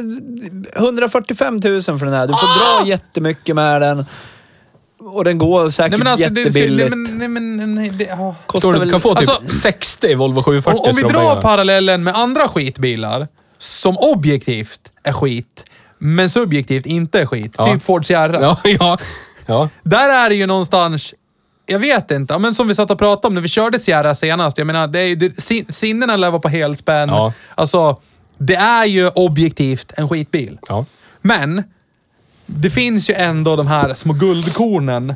145 000 för den här. Du får dra jättemycket med den. Och den går säkert Nej men alltså, det, jättebilligt. nej, men, nej, men, nej, det, ja. Kostar Tror du väl... du kan få typ Alltså- 60 Volvo 740 Om, om vi drar parallellen med andra skitbilar, som objektivt är skit, men subjektivt inte är skit. Ja. Typ Ford Sierra. Ja, ja. ja. Där är det ju någonstans, jag vet inte, men som vi satt och pratade om när vi körde Sierra senast. Jag menar, det är, ju- det, sin- sinnena lär vara på helspänn. Ja. Alltså, det är ju objektivt en skitbil. ja. Men, det finns ju ändå de här små guldkornen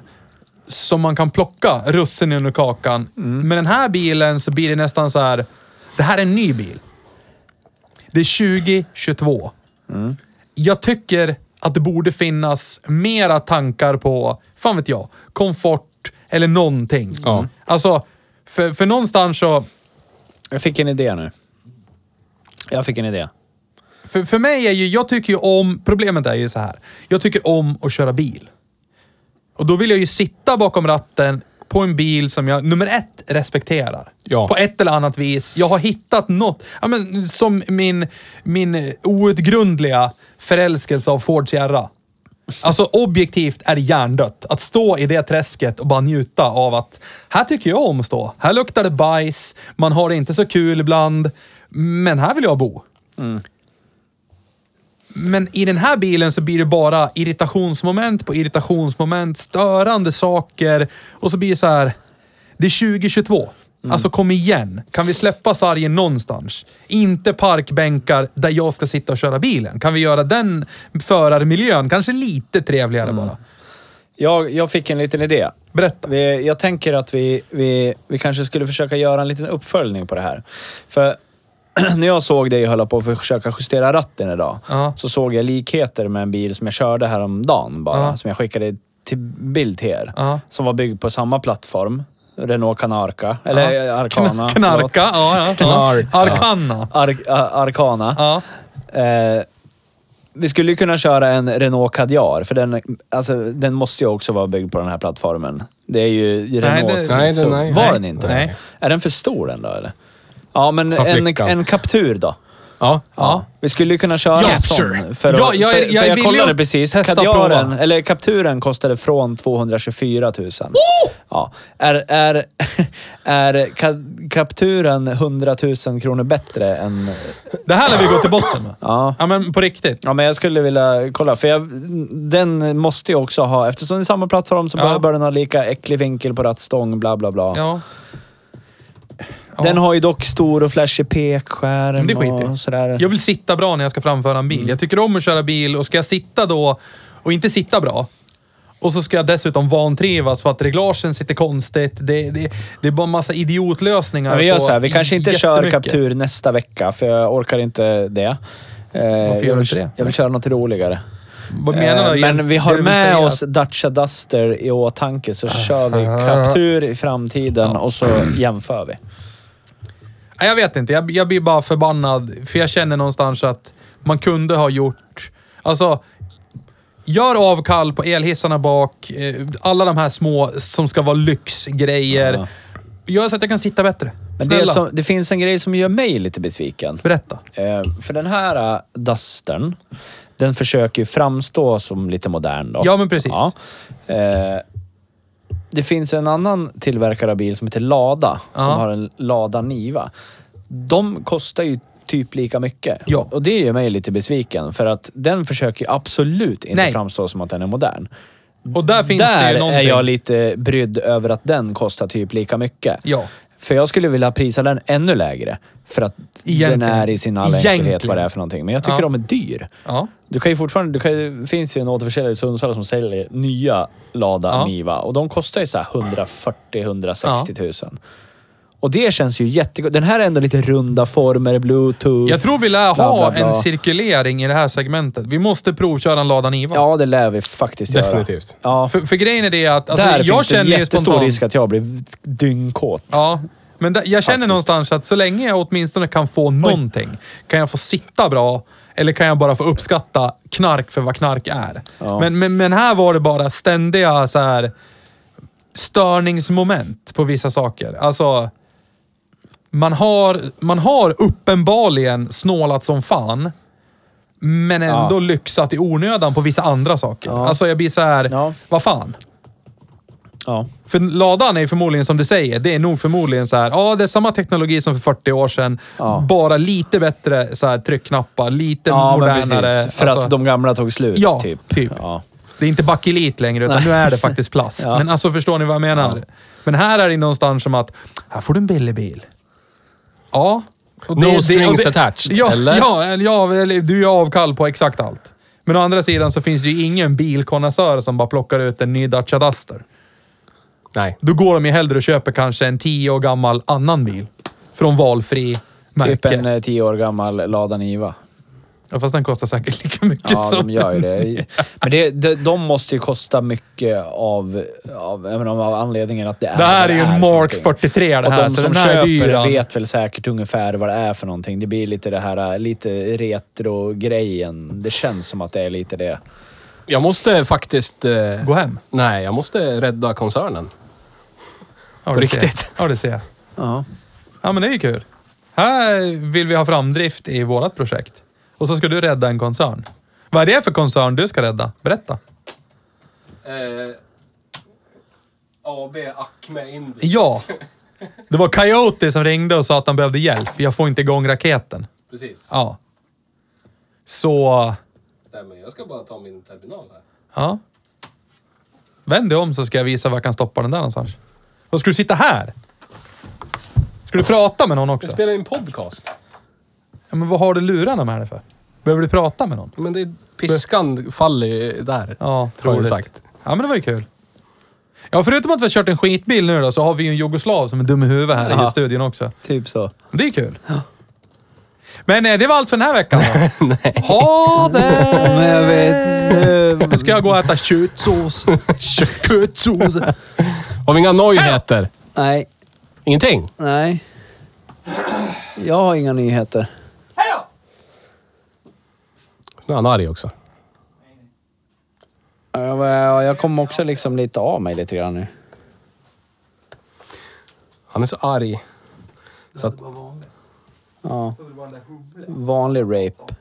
som man kan plocka russinen ur kakan. Med den här bilen så blir det nästan så här. det här är en ny bil. Det är 2022. Jag tycker att det borde finnas mera tankar på, fan vet jag, komfort eller någonting. Ja. Alltså, för, för någonstans så... Jag fick en idé nu. Jag fick en idé. För, för mig är ju, jag tycker ju om, problemet är ju så här. Jag tycker om att köra bil. Och då vill jag ju sitta bakom ratten på en bil som jag, nummer ett, respekterar. Ja. På ett eller annat vis. Jag har hittat något, ja, men, som min, min outgrundliga förälskelse av Ford Sierra. Alltså objektivt är det hjärndött. Att stå i det träsket och bara njuta av att här tycker jag om att stå. Här luktar det bajs, man har det inte så kul ibland, men här vill jag bo. Men i den här bilen så blir det bara irritationsmoment på irritationsmoment, störande saker och så blir det så här. Det är 2022. Alltså kom igen. Kan vi släppa sargen någonstans? Inte parkbänkar där jag ska sitta och köra bilen. Kan vi göra den förarmiljön kanske lite trevligare bara? Jag, jag fick en liten idé. Berätta. Vi, jag tänker att vi, vi, vi kanske skulle försöka göra en liten uppföljning på det här. För när jag såg dig hålla på att försöka justera ratten idag, Ja. så såg jag likheter med en bil som jag körde häromdagen bara. Ja. Som jag skickade till bild till er. Ja. Som var byggd på samma plattform. Renault Canarca. Eller Ja. Arcana. Knarka, ja, ja, ja. Knarka. Arkana. Ar, Ar, Arcana. Ja. Eh, vi skulle ju kunna köra en Renault Kadjar, för den, alltså, den måste ju också vara byggd på den här plattformen. Det är ju Renaults... Nej, det- så, nej, var nej. den inte Nej. Är den för stor den då eller? Ja, men en, en Captur då? Ja. Ja. Vi skulle ju kunna köra en sån. För, att, Ja, jag är- för, jag för jag kollade precis. Kadjaren, eller Capturen kostade från 224 000. Ja. Är, är, är Ka- Capturen 100 000 kronor bättre än... Det här lär vi gå till botten med. Ja. Ja, men på riktigt. Ja, men jag skulle vilja kolla. För jag, den måste ju också ha, eftersom det är samma plattform så Ja. bör den ha lika äcklig vinkel på rattstång, bla bla bla. Ja. Den har ju dock stor och flashig pekskärm det skiter och sådär. Jag vill sitta bra när jag ska framföra en bil. Mm. Jag tycker om att köra bil och ska jag sitta då och inte sitta bra och så ska jag dessutom vantrivas för att reglagen sitter konstigt. Det, det, det är bara en massa idiotlösningar. Men vi gör så här, vi kanske inte kör. Captur nästa vecka, för jag orkar inte det. Eh, gör jag, du inte det? jag vill köra något roligare. Vad menar Eh, du? Men vi har med oss Dacia Duster i åtanke, så kör vi Captur i framtiden och så jämför vi. Jag vet inte. Jag, jag blir bara förbannad. För jag känner någonstans att man kunde ha gjort... Alltså, gör avkall på elhissarna bak. eh, Alla de här små som ska vara lyxgrejer. Ja. Gör så att jag kan sitta bättre. Men det, som, det finns en grej som gör mig lite besviken. berätta. Eh, för den här uh, Dustern, den försöker ju framstå som lite modern då. Ja, men precis. Ja. Eh, det finns en annan tillverkare av bil som heter Lada, Ja. som har en Lada Niva. De kostar ju typ lika mycket. Ja. Och det gör mig lite besviken, för att den försöker absolut inte Nej. framstå som att den är modern. Och där finns Där det ju är någonting. jag lite brydd över att den kostar typ lika mycket. Ja. För jag skulle vilja prisa den ännu lägre. För att Egentligen. den är i sin alla enkelhet vad det är för någonting. Men jag tycker Ja. de är dyr. Ja. Du kan ju fortfarande, du kan, det finns ju en återförsäljare i Sundsvall som säljer nya Lada Ja. Niva och de kostar ju så här 140-160 tusen. Och det känns ju jättegott. Den här är ändå lite runda former, bluetooth. Jag tror vi lär bla, ha bla, bla. en cirkulering i det här segmentet. Vi måste provköra en Lada Niva. Ja, det lär vi faktiskt Definitivt. göra. Ja, För, för grejen är det att... Alltså, där jag finns det känner ju jättestor spontant... risk att jag blir dyngkåt. Ja, men jag känner Faktiskt. någonstans att så länge jag åtminstone kan få någonting, kan jag få sitta bra eller kan jag bara få uppskatta knark för vad knark är. Ja. Men, men, men här var det bara ständiga så här störningsmoment på vissa saker. Alltså, man har, man har uppenbarligen snålat som fan, men ändå Ja. lyxat i onödan på vissa andra saker. Ja. Alltså jag blir så här, Ja. vad fan? Ja. För ladan är förmodligen som du säger, det är nog förmodligen så här, ja det är samma teknologi som för 40 år sedan. Ja. Bara lite bättre så här, tryckknappar, lite Ja, modernare. precis. För Alltså, att de gamla tog slut, Ja, typ. typ. Ja. Det är inte bakelit längre, utan Nej. nu är det faktiskt plast. Men alltså förstår ni vad jag menar? Men här är det någonstans som att, här får du en billig bil. Ja. Och No strings attached, ja, eller? Ja, eller- ja, eller du gör avkall på exakt allt. Men å andra sidan så finns det ju ingen bilkonnässör som bara plockar ut en ny Dacia Duster. Nej. Då går de ju hellre och köper kanske en tio år gammal annan bil. Från valfri Typ märke. en eh, tio år gammal Lada Niva. Ja, fast den kostar säkert lika mycket Ja, som de gör ju det. Men det, de, de måste ju kosta mycket av, av, menar, av anledningen att det är Det här är ju en Mark någonting. 43 det Och här, de så som den här är köper dyr. det vet väl säkert ungefär vad det är för någonting. Det blir lite det här, lite retro-grejen. Det känns som att det är lite det. Jag måste faktiskt... Eh, Gå hem. nej, jag måste rädda koncernen. Ja, På riktigt. Ja, det ser jag. Ja. Ja, men det är ju kul. Här vill vi ha framdrift i vårt projekt. Och så ska du rädda en koncern. Vad är det för koncern du ska rädda? Berätta. Eh, AB Acme Indus. Ja. Det var Coyote som ringde och sa att han behövde hjälp. Jag får inte igång raketen. Precis. Ja. Så... Stämmer. Jag ska bara ta min terminal här. Ja. Vänd dig om så ska jag visa var jag kan stoppa den där någonstans. Och ska du sitta här? Ska du prata med någon Jag också? spelar in podcast. Ja, men vad har du lurarna med dig för? Behöver du prata med någon? Men det är, piskan faller ju där. Ja, har jag sagt. Ja, men det var ju kul. Ja, förutom att vi har kört en skitbil nu då, så har vi ju en jugoslav som är dum i huvudet här Ja. i studion också. Typ så. Det är kul. Men eh, det var allt för den här veckan då. Nej. Ha det! Men jag vet... Nu ska jag gå och äta köttsås. Köttsås. Har vi inga nyheter? Nej, Ingenting? nej. Jag har inga nyheter. Nu är han arg också. Jag, jag kom också liksom lite av mig lite grann nu. Han är så arg. Så att, Ja. Vanlig rape.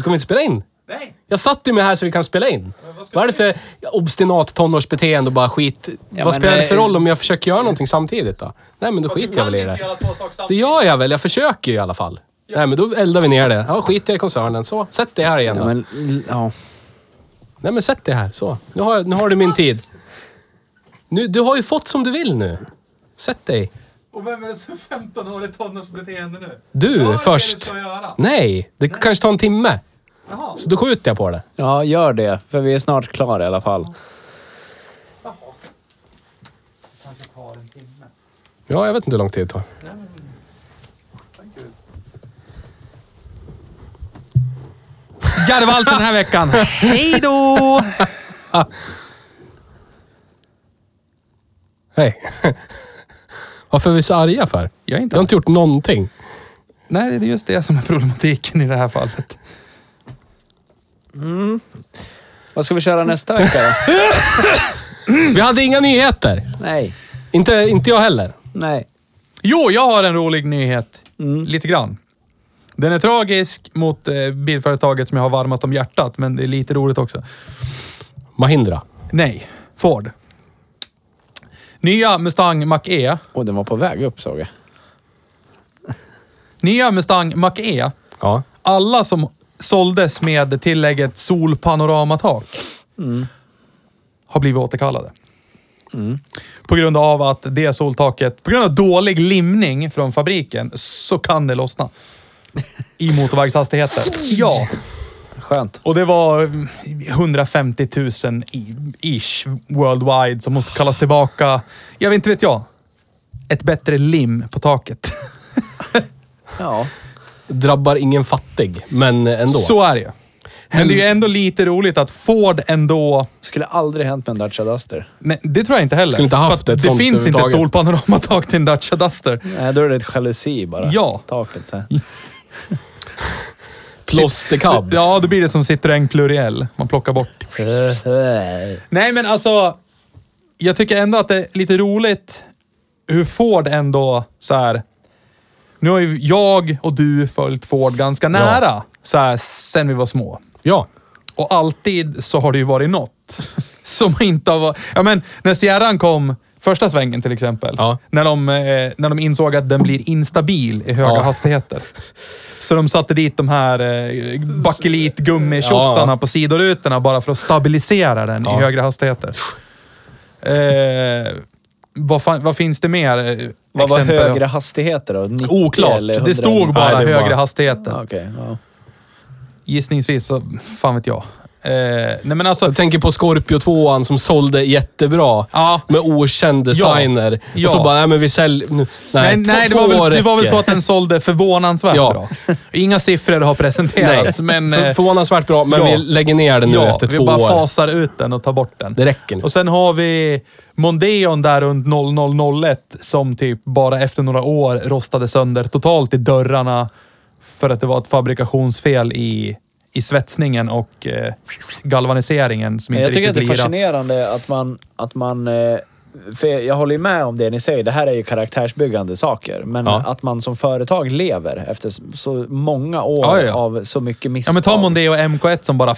ska vi inte spela in? Nej. Jag satt ju med här så vi kan spela in. Vad är det för obstinat tonårsbeteende och bara skit? men vad spelar det nej. för roll om jag försöker göra någonting samtidigt då? Nej, men då skiter jag väl i det. Det gör jag väl. Jag försöker ju i alla fall. Nej, men då eldar vi ner det. Ja, skit i koncernen. Så, sätt dig här igen Ja, då. men, ja. Nej, men sätt dig här. Så. Nu har, nu har du min tid. Nu, du har ju fått som du vill nu. Sätt dig. Och vem är det som 15-årig tonårsbeteende nu? Du det först. du ska göra? Nej, det kanske tar en timme. Jaha. Så då skjuter jag på det. ja, gör det. För vi är snart klara i alla fall. Kanske tar en timme. Ja, jag vet inte hur lång tid det tar. Ja, det var allt för den här veckan. Hej då! Hej. Varför är vi så arga för? Jag är inte Jag har inte gjort någonting. Nej, det är just det som är problematiken i det här fallet. Vad ska vi köra nästa vecka då? Vi hade inga nyheter. Nej. Inte, inte jag heller. Nej. Jo, jag har en rolig nyhet. Lite grann. Den är tragisk mot eh, bilföretaget som jag har varmast om hjärtat, men det är lite roligt också. Mahindra. Nej, Ford. Nya Mustang Mach-E. Och den var på väg upp såg jag. Nya Mustang Mach-E. Ja. Alla som såldes med tillägget solpanoramatak har blivit återkallade. På grund av att det soltaket, på grund av dålig limning från fabriken, så kan det lossna. I motorvägshastigheter. Ja. Skönt. Och det var mm, 150 000 i- ish worldwide som måste kallas tillbaka. Jag vet inte vet jag. Ett bättre lim på taket. Ja. Drabbar ingen fattig, men ändå. Så är det. Men det är ju ändå lite roligt att Ford ändå... Skulle aldrig hänt med en Dacia Duster. Nej, det tror jag inte heller. Skulle inte haft ett Det finns inte ett solpanoramatak till en Dacia Duster. Nej, då är det ett jalusi bara. Ja. Taket så här. Plåstercab. Ja, då blir det som Citroën Pluriel. Man plockar bort. Nej, men alltså... Jag tycker ändå att det är lite roligt hur Ford ändå så här. Nu har ju jag och du följt Ford ganska nära, så här, sen vi var små. Ja. Och alltid så har det ju varit något som inte har varit... Ja men, när Sierran kom första svängen till exempel. Ja. När, de, eh, när de insåg att den blir instabil i höga Ja. hastigheter. Så de satte dit de här eh, bakelit-gummikjossarna Ja. på sidorutorna bara för att stabilisera den Ja. i högre hastigheter. Eh, vad, fan, vad finns det mer? eh, Vad var exempel? högre hastigheter då? 90 Oklart. eller Det 100? stod bara Nej, det högre hastigheter. Ja, Okej, ja. Gissningsvis så, fan vet jag. Eh, nej men alltså, Jag tänker på Scorpio 2 som sålde jättebra. Ja. Med okänd designer. Ja. Och så bara, nej men vi säljer... Nej, Nej, två, nej det, var år väl, det var väl så att den sålde förvånansvärt Ja. bra. Inga siffror har presenterats, men... För, eh, förvånansvärt bra, men ja. vi lägger ner den nu ja, efter vi två bara år. fasar ut den och tar bort den. Det räcker nu. Och sen har vi Mondeon där runt 0001 som typ bara efter några år rostade sönder totalt i dörrarna för att det var ett fabrikationsfel i, i svetsningen och eh, galvaniseringen som inte Jag tycker att det är fascinerande att man... Att man eh, för jag håller ju med om det ni säger. Det här är ju karaktärsbyggande saker. Men Ja. att man som företag lever efter så många år Ja, ja. av så mycket misstag. Ja men ta Mondeo MK1 som bara...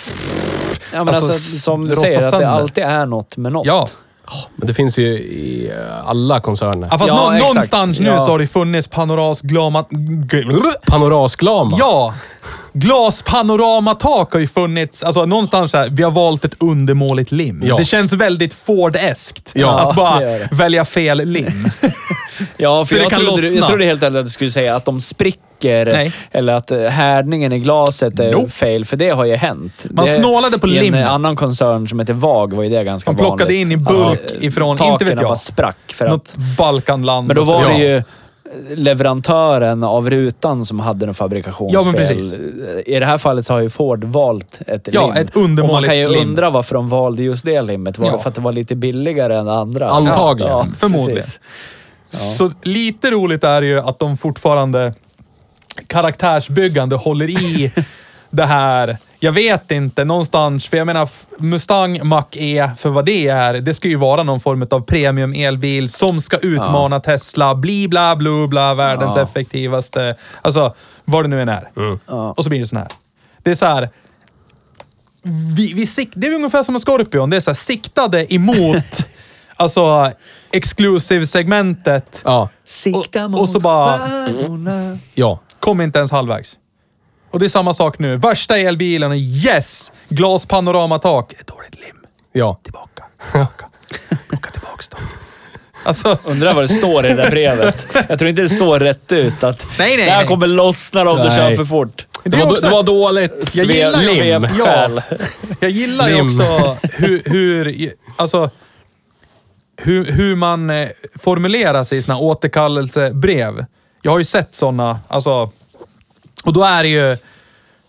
Ja, men alltså, alltså, som du säger, att det alltid är något med något. Ja. Men det finns ju i eh, alla koncerner. Ja, fast Ja, nå- exakt. någonstans nu Ja. så har det funnits panoras-glama... Panorasglama. Ja! Glaspanoramtak har ju funnits. Alltså någonstans så här, vi har valt ett undermåligt lim. Ja. Det känns väldigt Ford-eskt. Ja, att bara det det. välja fel lim. Ja, Så för det jag kan trodde, lossna. jag trodde helt enkelt att du skulle säga att de spricker Nej. eller att eh, härdningen i glaset är Nope. fel, för det har ju hänt. Man det, snålade på I en limmet. annan koncern som heter VAG var ju det ganska De plockade vanligt. in i bulk Att, eh, ifrån, inte vet jag. bara sprack. För Något att, Balkanland. men då var det Ja. ju leverantören av rutan som hade en fabrikationsfel. Ja, men precis. I det här fallet så har ju Ford valt ett Ja, lim. ett undermåligt Och man kan ju lim. undra varför de valde just det limmet. Var Ja. det för att det var lite billigare än andra? Antagligen. Ja, Förmodligen. Så lite roligt är ju att de fortfarande karaktärsbyggande håller i det här. Jag vet inte, någonstans, för jag menar Mustang Mach-E, för vad det är, det ska ju vara någon form av premium elbil som ska utmana Tesla, bli bla bla bla, världens Ja. effektivaste, alltså vad det nu än är. Ja. Och så blir det sån här. Det är så här. Vi, vi sik- det är ungefär som en Scorpion. Det är så här, siktade emot alltså exclusive-segmentet. Ja. Sikta Och- och så bara-. Ja. Kom inte ens halvvägs. Och det är samma sak nu. Värsta elbilen, yes! Glaspanoramtak. Ett dåligt lim. Ja. Tillbaka. Tillbaka. Plocka tillbaks dem. Alltså, Undrar vad det står i det där brevet. Jag tror inte det står rätt ut att Nej, nej, det här nej. kommer lossna om du kör för fort. Det, var, också- det var dåligt. Jag gillar ju- lim. Ja. jag gillar ju Lim. också hur, hur, alltså, hur, hur man eh, formulerar sig i sina återkallelsebrev. Jag har ju sett sådana, alltså, och då är det ju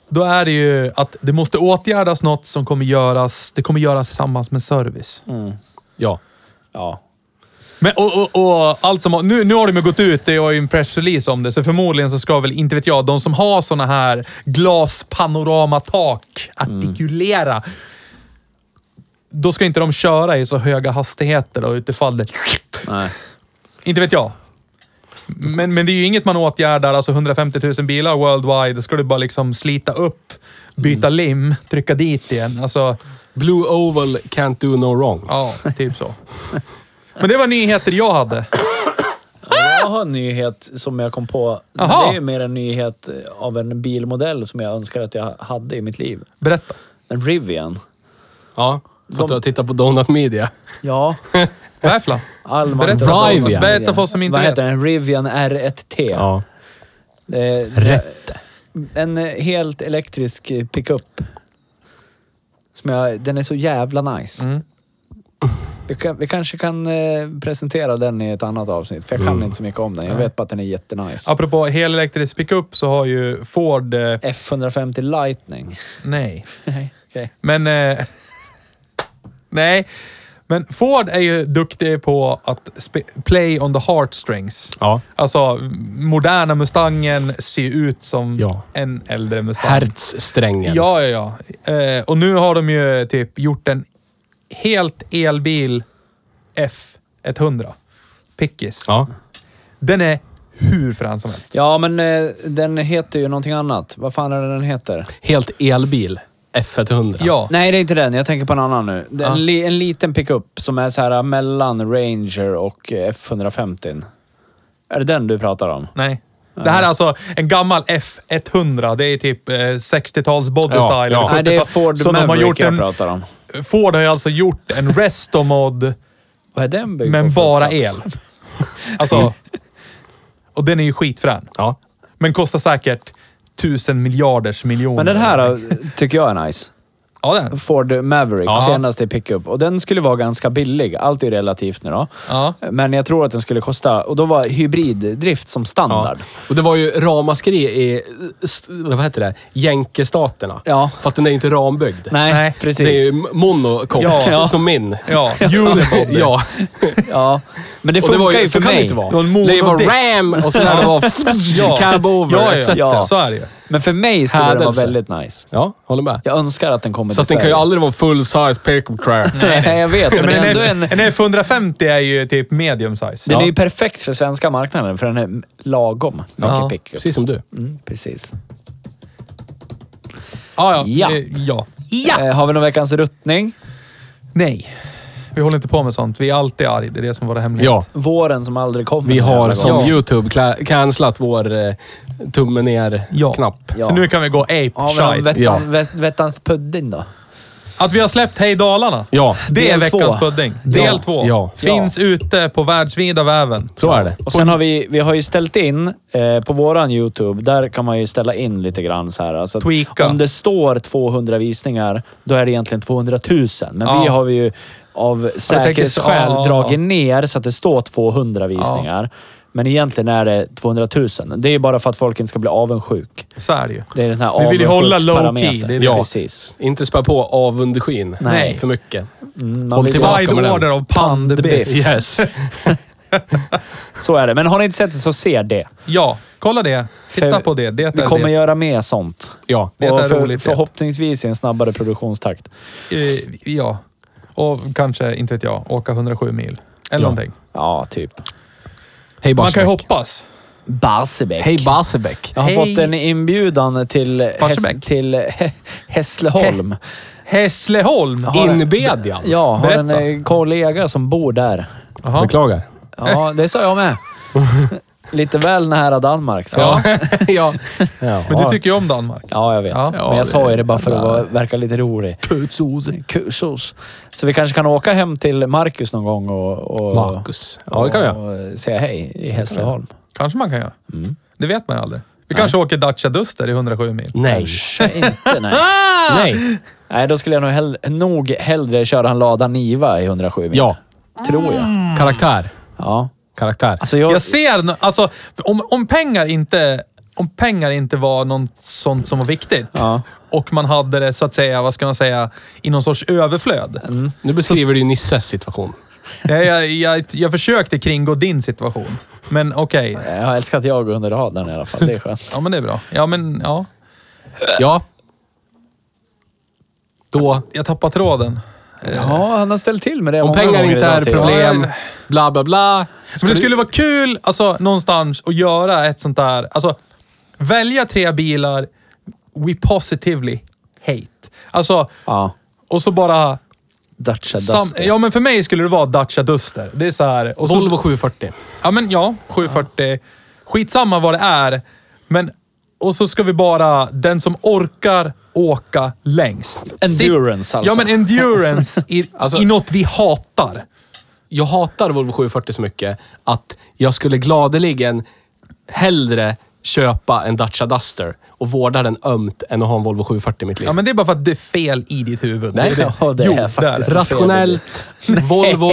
då är det ju att det måste åtgärdas något som kommer göras, det kommer göras tillsammans med service. Ja. Ja. Men, och, och, och allt som, nu, nu har de ju gått ut, det var ju en pressrelease om det, så förmodligen så ska väl, inte vet jag, de som har såna här glaspanoramatak artikulera. Då ska inte de köra i så höga hastigheter då, utifall det... Nej. Inte vet jag. Men, men det är ju inget man åtgärdar, alltså 150 000 bilar worldwide, ska du bara liksom slita upp, byta lim, trycka dit igen. Alltså, Blue Oval can't do no wrong. ja, typ så. Men det var nyheter jag hade. Jag har en nyhet som jag kom på. Jaha. Det är mer en nyhet av en bilmodell som jag önskar att jag hade i mitt liv. Berätta. En Rivian. Ja. De- att titta på Donut Media. Ja. Något? All Berätta för oss- Rivian. berätta för oss som inte Vad vet. heter den? Rivian R1T. Det, Rätt. En eh, helt elektrisk eh, pickup. Som jag, den är så jävla nice. Mm. Vi, kan, vi kanske kan eh, presentera den i ett annat avsnitt, för jag kan inte så mycket om den. Jag vet bara att den är jättenice. Apropå helelektrisk pickup så har ju Ford... Eh, F150 Lightning. nej. Nej, okej. Men... Eh, nej. Men Ford är ju duktig på att play on the heartstrings. Ja. Alltså, moderna Mustangen ser ut som Ja. en äldre Mustang. Hertzsträngen. Ja, ja, ja. Eh, och nu har de ju typ gjort en helt elbil F100. Pickis. Ja. Den är hur frän som helst. Ja, men eh, den heter ju någonting annat. Vad fan är det den heter? Helt elbil. F100. Ja. Nej, det är inte den. Jag tänker på en annan nu. Det är Ja. En, li, en liten pickup som är så här mellan Ranger och eh, F150. Är det den du pratar om? Nej. Det här är alltså en gammal F100. Det är typ eh, 60-tals body Ja, style. ja. eller Nej, det är 70-tal. Ford Så de har Maverick gjort jag en, pratar om. Ford har ju alltså gjort en restomod, Vad är den byggd men bara el. Alltså... Och den är ju skitfrän. Ja. Men kostar säkert tusen miljarders miljoner. Men den här då, tycker jag är nice. Ja, den. Ford Maverick, Ja. senaste pickup. Och den skulle vara ganska billig. Allt är ju relativt nu då. Ja. Men jag tror att den skulle kosta... Och då var hybriddrift som Ja. standard. Och det var ju ramaskri i, vad heter det, jänkestaterna. Ja. För att den är inte rambyggd. Nej, Nej, precis. Det är ju Ja. som min. Ja, Unibody. ja. Ja. Men det Och det funkar var ju, ju för kan det mig. inte vara. Det var en Det var ram och sen när det var Ja. cab over Ja, etc. ja. Ja. Så är det ju. Men för mig skulle den vara Hädelse. väldigt nice. Ja, håller med. Jag önskar att den kommer Så att till den kan ju aldrig vara full size pickup truck. Nej, jag vet. Men, Men det är en, F, en... en F150 är ju typ medium size. Den är Ja. ju perfekt för svenska marknaden, för den är lagom mycket Ja. pickup. Precis som du. Mm, precis. Ja, ja. Ja. Eh, ja. Eh, har vi någon veckans ruttning? Nej. Vi håller inte på med sånt. Vi är alltid arg. Det är det som var det hemliga. Ja. Våren som aldrig kommer. Vi har som gången. Ja. YouTube cancelat vår eh, tumme ner-knapp. Ja. Ja. Så nu kan vi gå ape Har vi någon shite. vettans, Ja. vet, vettans pudding då? Att vi har släppt Hej Dalarna. Ja, Det är Del veckans två. pudding. Del Ja. två. Ja. Finns ute på världsvida väven. så är det. Och sen har vi, vi har ju ställt in eh, på våran YouTube, där kan man ju ställa in lite grann så här. Alltså att Tweaka. Om det står 200 visningar, då är det egentligen 200 000. Men Ja. vi har vi ju av säkerhetsskäl ja. dragit ner så att det står 200 visningar. Men egentligen är det 200 000. Det är bara för att folk inte ska bli avundsjuk. Så är det ju. Det är den här Vi vill ju hålla low key, det är det. Ja. Precis. Inte spä på avundskyn Nej. för mycket. Mm, Håll tillbaka med order av pandbiff. Yes. Så är det. Men har ni inte sett det så se det. Ja, kolla det. Titta För på det. Det Vi kommer det. göra mer sånt. Ja. Det och är för, roligt, förhoppningsvis i en snabbare produktionstakt. Eh, Ja. Och kanske, inte vet jag, åka 107 mil. Eller Ja. någonting. Ja, typ. Hej Man kan ju hoppas. Barsebäck. Hej Barsebäck. Jag har Hej. fått en inbjudan till, Häs, till Hä- Hässleholm. Hässleholm. Har- Inbedjan. Ja, har en Berätta. eh, kollega som bor där. Jaha. Beklagar. Ja, det sa jag med. Lite väl nära Danmark. Så. Ja. ja. ja. Men du tycker ju om Danmark. Ja, jag vet. Ja. Men jag sa ju det bara för att vara, verka lite rolig. Kutsås. Kusås. Så vi kanske kan åka hem till Marcus någon gång och, och, Marcus. Ja, det kan vi och säga hej i Hässleholm. Kanske man kan göra. Mm. Det vet man ju aldrig. Vi kanske åker Dacia Duster i 107 mil. Nej. Kanske inte, nej. Nej. Nej, då skulle jag nog, hell nog hellre köra en Lada Niva i 107 mil. Ja. Tror jag. Karaktär. Ja. Karaktär. Alltså jag... Jag ser, alltså, om, om pengar inte om pengar inte var något sånt som var viktigt Ja. och man hade det så att säga, vad ska man säga, i någon sorts överflöd. Mm. Nu beskriver du ju Nisses situation. Jag, jag, jag, jag försökte kringgå din situation. Men okej. jag har älskat jag under radarn i alla fall. Det är skönt. Ja, men det är bra. Ja, men ja. Ja. Då, Jag tappar tråden. Ja, han har ställt till med det om pengar inte är problem, bla bla bla. Men det skulle vara kul, alltså någonstans, att göra ett sånt där, alltså välja tre bilar we positively hate. Alltså, Ja. och så bara... Dacia Sam, Duster. ja, men för mig skulle det vara Dacia Duster. Det är så här... Och så, Volvo 740. Ja, men ja. 740. Skitsamma vad det är. Men... Och så ska vi bara... Den som orkar åka längst. Endurance Sitt- alltså. Ja, men endurance i, Alltså- i något vi hatar. Jag hatar Volvo 740 så mycket att jag skulle gladeligen hellre köpa en Dacia Duster och vårda den ömt än att ha en Volvo 740 i mitt liv. Ja, men det är bara för att det är fel i ditt huvud. Nej, det är ja, det är Jo, faktiskt det. Rationellt. Volvo,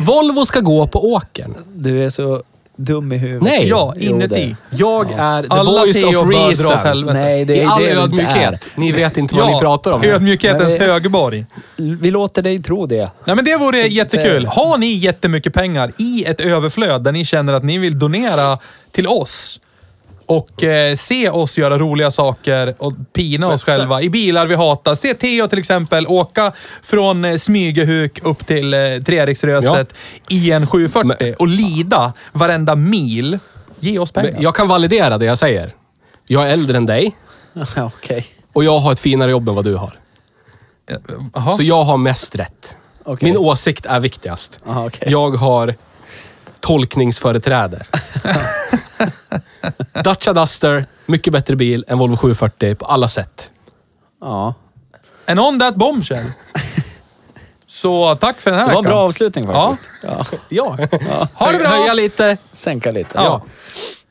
Volvo ska gå på åkern. Du är så dum i huvudet. Nej. Ja, inuti. Jag är the Alla voice Theo of bör dra åt reason. helvete. Nej, det I är all det inte ödmjukhet. Ni vet inte vad Ja, ni pratar om. ödmjukhetens högborg. Vi låter dig tro det. Nej, men det vore Så- jättekul. Har ni jättemycket pengar i ett överflöd där ni känner att ni vill donera till oss och eh, se oss göra roliga saker och pina oss så- själva i bilar vi hatar. Se Theo till exempel åka från eh, Smygehuk upp till eh, Treriksröset i en 740 Men- och lida varenda mil. Ge oss pengar. Men Jag kan validera det jag säger. Jag är äldre än dig Ja, Okej. och jag har ett finare jobb än vad du har. Jaha. Så jag har mest rätt. Okej. Min åsikt är viktigast. Aha, okej. Jag har tolkningsföreträde. Dacia Duster, mycket bättre bil än Volvo 740 på alla sätt. Ja. And on that bombshell. Så tack för den här Det var en veckan. bra avslutning faktiskt. Ja. Ja. Ha det bra! Höja lite. Sänka lite. Ja.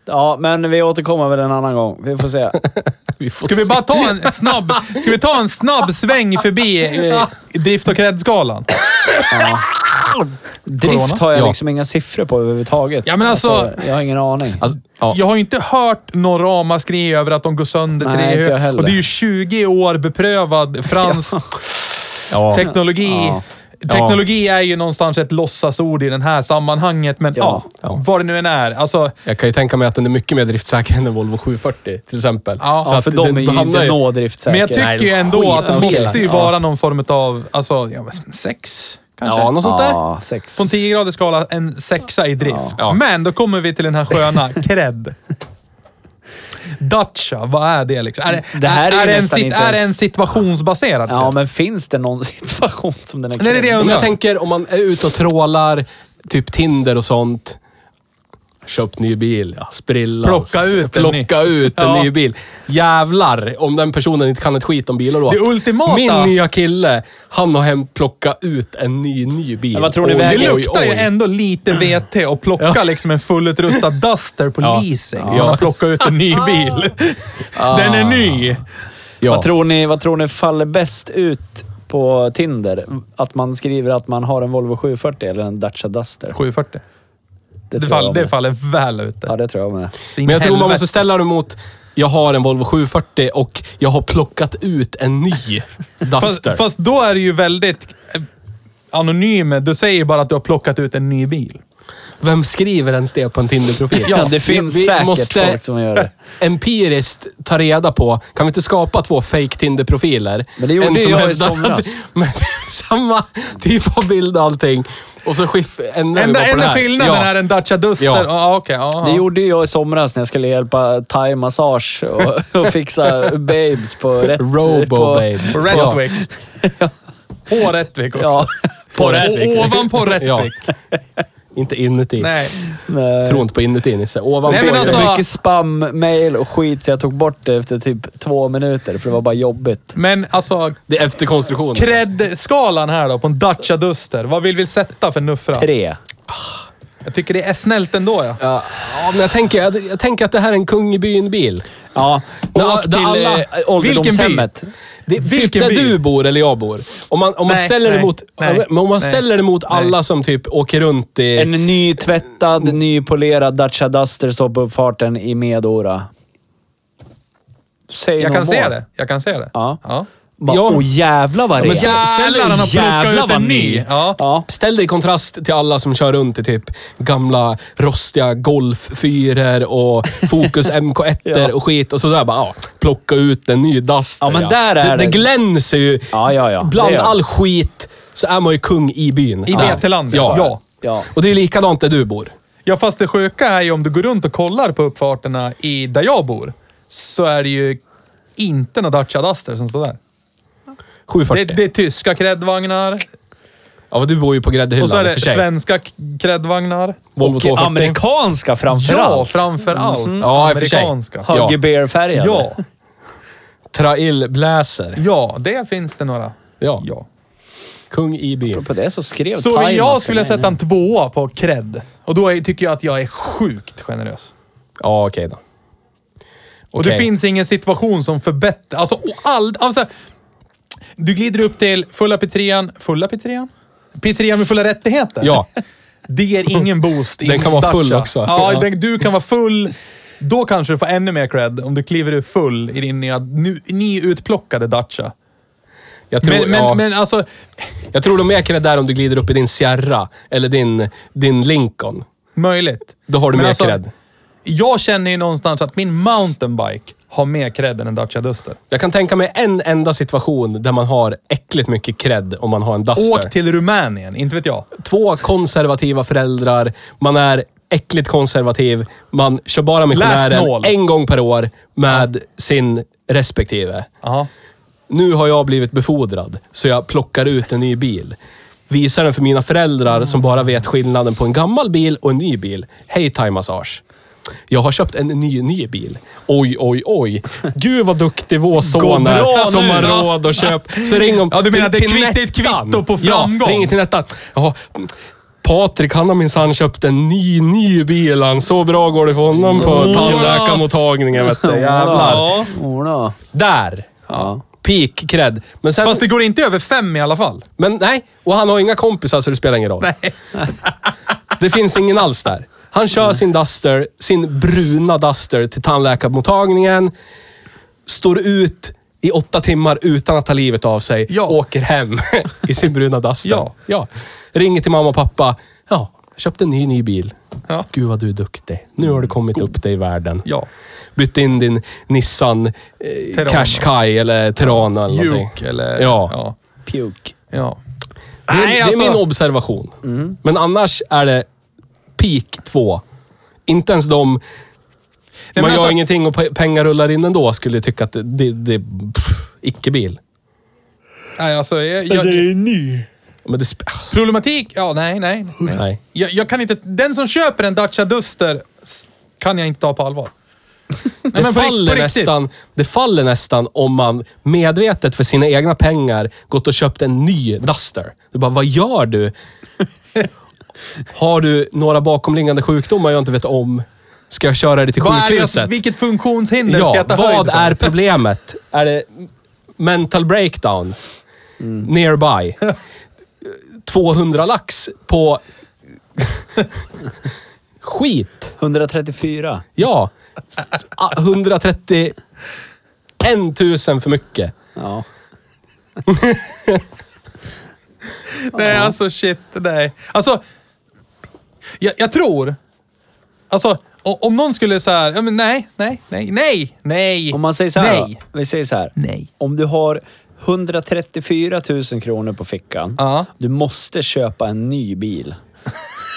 Ja, men vi återkommer väl en annan gång. Vi får se. Vi får Ska vi se. bara ta en snabb, ska vi ta en snabb sväng förbi eh, drift och cred-skalan? Drift har jag Ja. liksom inga siffror på överhuvudtaget. Ja, men alltså- jag har ingen aning. Alltså, ja. Jag har ju inte hört någon ramaskri över att de går sönder Nej, till inte jag. Och det är ju 20 år beprövad fransk ja. teknologi. Ja. Teknologi är ju någonstans ett låtsasord i det här sammanhanget, men ja, vad det nu än är. Alltså, Jag kan ju tänka mig att den är mycket mer driftsäker än en Volvo 740 till exempel. Ja, Så Ja, att för de är ju inte nådriftsäkra. men jag tycker Nej, ju ändå att det måste ju vara någon form av, alltså, ja, sex kanske? Ja, något sånt där. Ja, sex. På en 10 graders skala, en sexa i drift. Ja. Men då kommer vi till den här sköna cred. Dacia, vad är det liksom? Är det, Det här är är det en, sit- är det en situationsbaserad Ja, men finns det någon situation som den är Nej, det är det jag jag tänker om man är ute och trålar, typ Tinder och sånt. Köpt ny bil, ja. Sprillans. Plocka ut en ny. Plocka ut en Ja. ny bil. Jävlar om den personen inte kan ett skit om bilar då. Det ultimata- Min nya kille, han har hem plockat ut en ny, ny bil. Men vad tror ni Oj, Det väger- oj, luktar ju oj. ändå lite VT och plocka liksom en fullutrustad Duster på Ja. leasing. Ja. Ja. plocka ut en ny bil. Den är ny. Ja. Vad, tror ni, vad tror ni faller bäst ut på Tinder? Att man skriver att man har en Volvo 740 eller en Dacia Duster? 740. Det, tror fall, det faller väl ute. Ja, det tror jag med. Men jag tror man måste ställa det mot, jag har en Volvo 740 och jag har plockat ut en ny Duster. Fast, fast då är det ju väldigt eh, anonym. Du säger bara att du har plockat ut en ny bil. Vem skriver ens det på en Tinder-profil? Ja, det finns vi säkert måste folk som gör det. empiriskt ta reda på, kan vi inte skapa två fake Tinder-profiler? Men det gjorde En som jag i hävdar somras. Med samma typ av bild och allting. Och så skiff, ändrar vi Enda, bara på enda det här. skillnaden ja. är en Dacia Duster. Ja. Ja, okej. ja, Det ja. gjorde jag i somras när jag skulle hjälpa thai-massage och, och fixa babes på rätt... Robo på. På Ja. Rättvik. På Rättvik också. Ja, på Och Rättvik. ovanpå Rättvik. Inte inuti. Nej. Nej. Tror inte på inuti Nisse. Ovanför. Nej, men alltså- så mycket spam, mail och skit så jag tog bort det efter typ två minuter för det var bara jobbigt. Men alltså, Det är efterkonstruktion. cred-skalan här då på en Dacia Duster. Vad vill vi sätta för nuffra? Tre. Jag tycker det är snällt ändå ja. Ja, ja, men jag tänker, jag, jag tänker att det här är en kung i byn-bil. Ja, åk där till alla- eh, ålderdomshemmet. Det, typ Vilken där by? du bor eller jag bor. Om man, om man Nej, ställer det nej, mot, nej, om man nej, ställer det mot alla som typ åker runt i... En ny tvättad, ny polerad Dacia Duster står på uppfarten i Medora. Säg Jag kan se det. Jag kan se det. Ja. ja. Bara, Ja. Åh jävlar vad det är. ställ- Jävlar, han har plockat ut en ny. Ja. Ja. Ställ dig i kontrast till alla som kör runt i typ gamla rostiga Golf 4 och Focus MK1 Ja. och skit. Och sådär bara, ja, plocka ut en ny Duster. Ja, men där är det. Det glänser ju. Ja, ja, ja. Bland all skit så är man ju kung i byn. I Där. VT-landet. Ja. ja. Ja. Och det är likadant där du bor. Ja, fast det sjuka är ju om du går runt och kollar på uppfarterna i där jag bor, så är det ju inte några Dacia Duster som står där. 740. Det, det är tyska kreddvagnar Ja, du bor ju på gräddhyllan och så är det svenska k- kreddvagnar. Volvo Och 240. amerikanska Ja, framförallt. framför allt. Ja, i och för sig. Amerikanska. Ja. Huggy Bear-färgade. Ja, Trail Blazer. ja, det finns det några. Ja. Ja. Kung i byn. På det så skrev Så Thailand jag skulle sätta en tvåa på cred. Och då är, tycker jag att jag är sjukt generös. Ja, okej då. Och det Okej. finns ingen situation som förbättrar... Alltså, och all, alltså, du glider upp till fulla pizzerian. Fulla pizzerian? Pizzerian med fulla rättigheter? Ja. Det ger ingen boost. Den kan vara full också. Ja, Ja. Den, du kan vara full. Då kanske du får ännu mer cred om du kliver ur full i din nya, nyutplockade Dacia. Jag tror, Men, men, ja, men alltså, jag tror de är cred där om du glider upp i din Sierra eller din, din Lincoln. möjligt. Då har du Men mer alltså, cred. Jag känner ju någonstans att min mountainbike har mer cred än en Dacia Duster. Jag kan tänka mig en enda situation där man har äckligt mycket cred om man har en Duster. Åk till Rumänien, inte vet jag. Två konservativa föräldrar, man är äckligt konservativ, man kör bara missionären en gång per år med sin respektive. Aha. Nu har jag blivit befordrad, så jag plockar ut en ny bil. Visar den för mina föräldrar som bara vet skillnaden på en gammal bil och en ny bil. Hej Thai Massage. Jag har köpt en ny, ny bil. Oj, oj, oj. Gud vad duktig vår son är som nu, har ja. råd att köpa. Så ring om Ja, du menar till- det är till kvitt- det är ett kvitto på framgång? Ja, ring till Nettan. Ja, Patrik, han har minsann köpt en ny, ny bil. Han. Så bra går det för honom på tandläkarmottagningen. Vet du. Jävlar. Ja. Där! Ja. Peak cred. Men sen... Fast det går inte över fem i alla fall. Men nej, och han har inga kompisar så det spelar ingen roll. Nej. Det finns ingen alls där. Han kör sin Duster, sin bruna Duster till tandläkarmottagningen. Står ut i åtta timmar utan att ta livet av sig. Ja. Åker hem i sin bruna Duster. Ja. ja. Ringer till mamma och pappa. Ja, jag köpte en ny, ny bil. Ja. Gud vad du är duktig. Nu har du kommit upp dig i världen. Ja. Bytt in din Nissan eh, Terrano. Qashqai eller Terrano eller någonting. Juke eller... Ja. Ja. Puke. ja. Det är, Nej, det är alltså- min observation. Men annars är det peak 2. Inte ens de... men man gör alltså- ingenting och pe- pengar rullar in ändå skulle jag tycka att det, det, det pff, icke-bil. Nej, alltså... Jag, jag, ny. Men det... sp- alltså, problematik? Ja, nej, nej. nej. Nej. Jag, jag kan inte... Den som köper en Dacia Duster kan jag inte ta på allvar. Nej, Det, faller på riktigt. nästan, det faller nästan om man medvetet för sina egna pengar gått och köpt en ny Duster. Du bara, vad gör du? Har du några bakomliggande sjukdomar jag inte vet om? Ska jag köra dig till Vad är det, sjukhuset? vilket funktionshinder ska Ja, jag ta höjd vad för? är problemet? Är det mental breakdown? Nearby? 200 lax på skit? 134. Ja. Ah, 131 000 för mycket. Ja. Nej, alltså shit. Nej. Alltså, jag, jag tror... Alltså, o- om någon skulle säga, ja men nej, nej, nej, nej, nej. Om man säger så här Nej. då. Vi säger så här. Nej. Om du har 134 000 kronor på fickan. Ja. Du måste köpa en ny bil.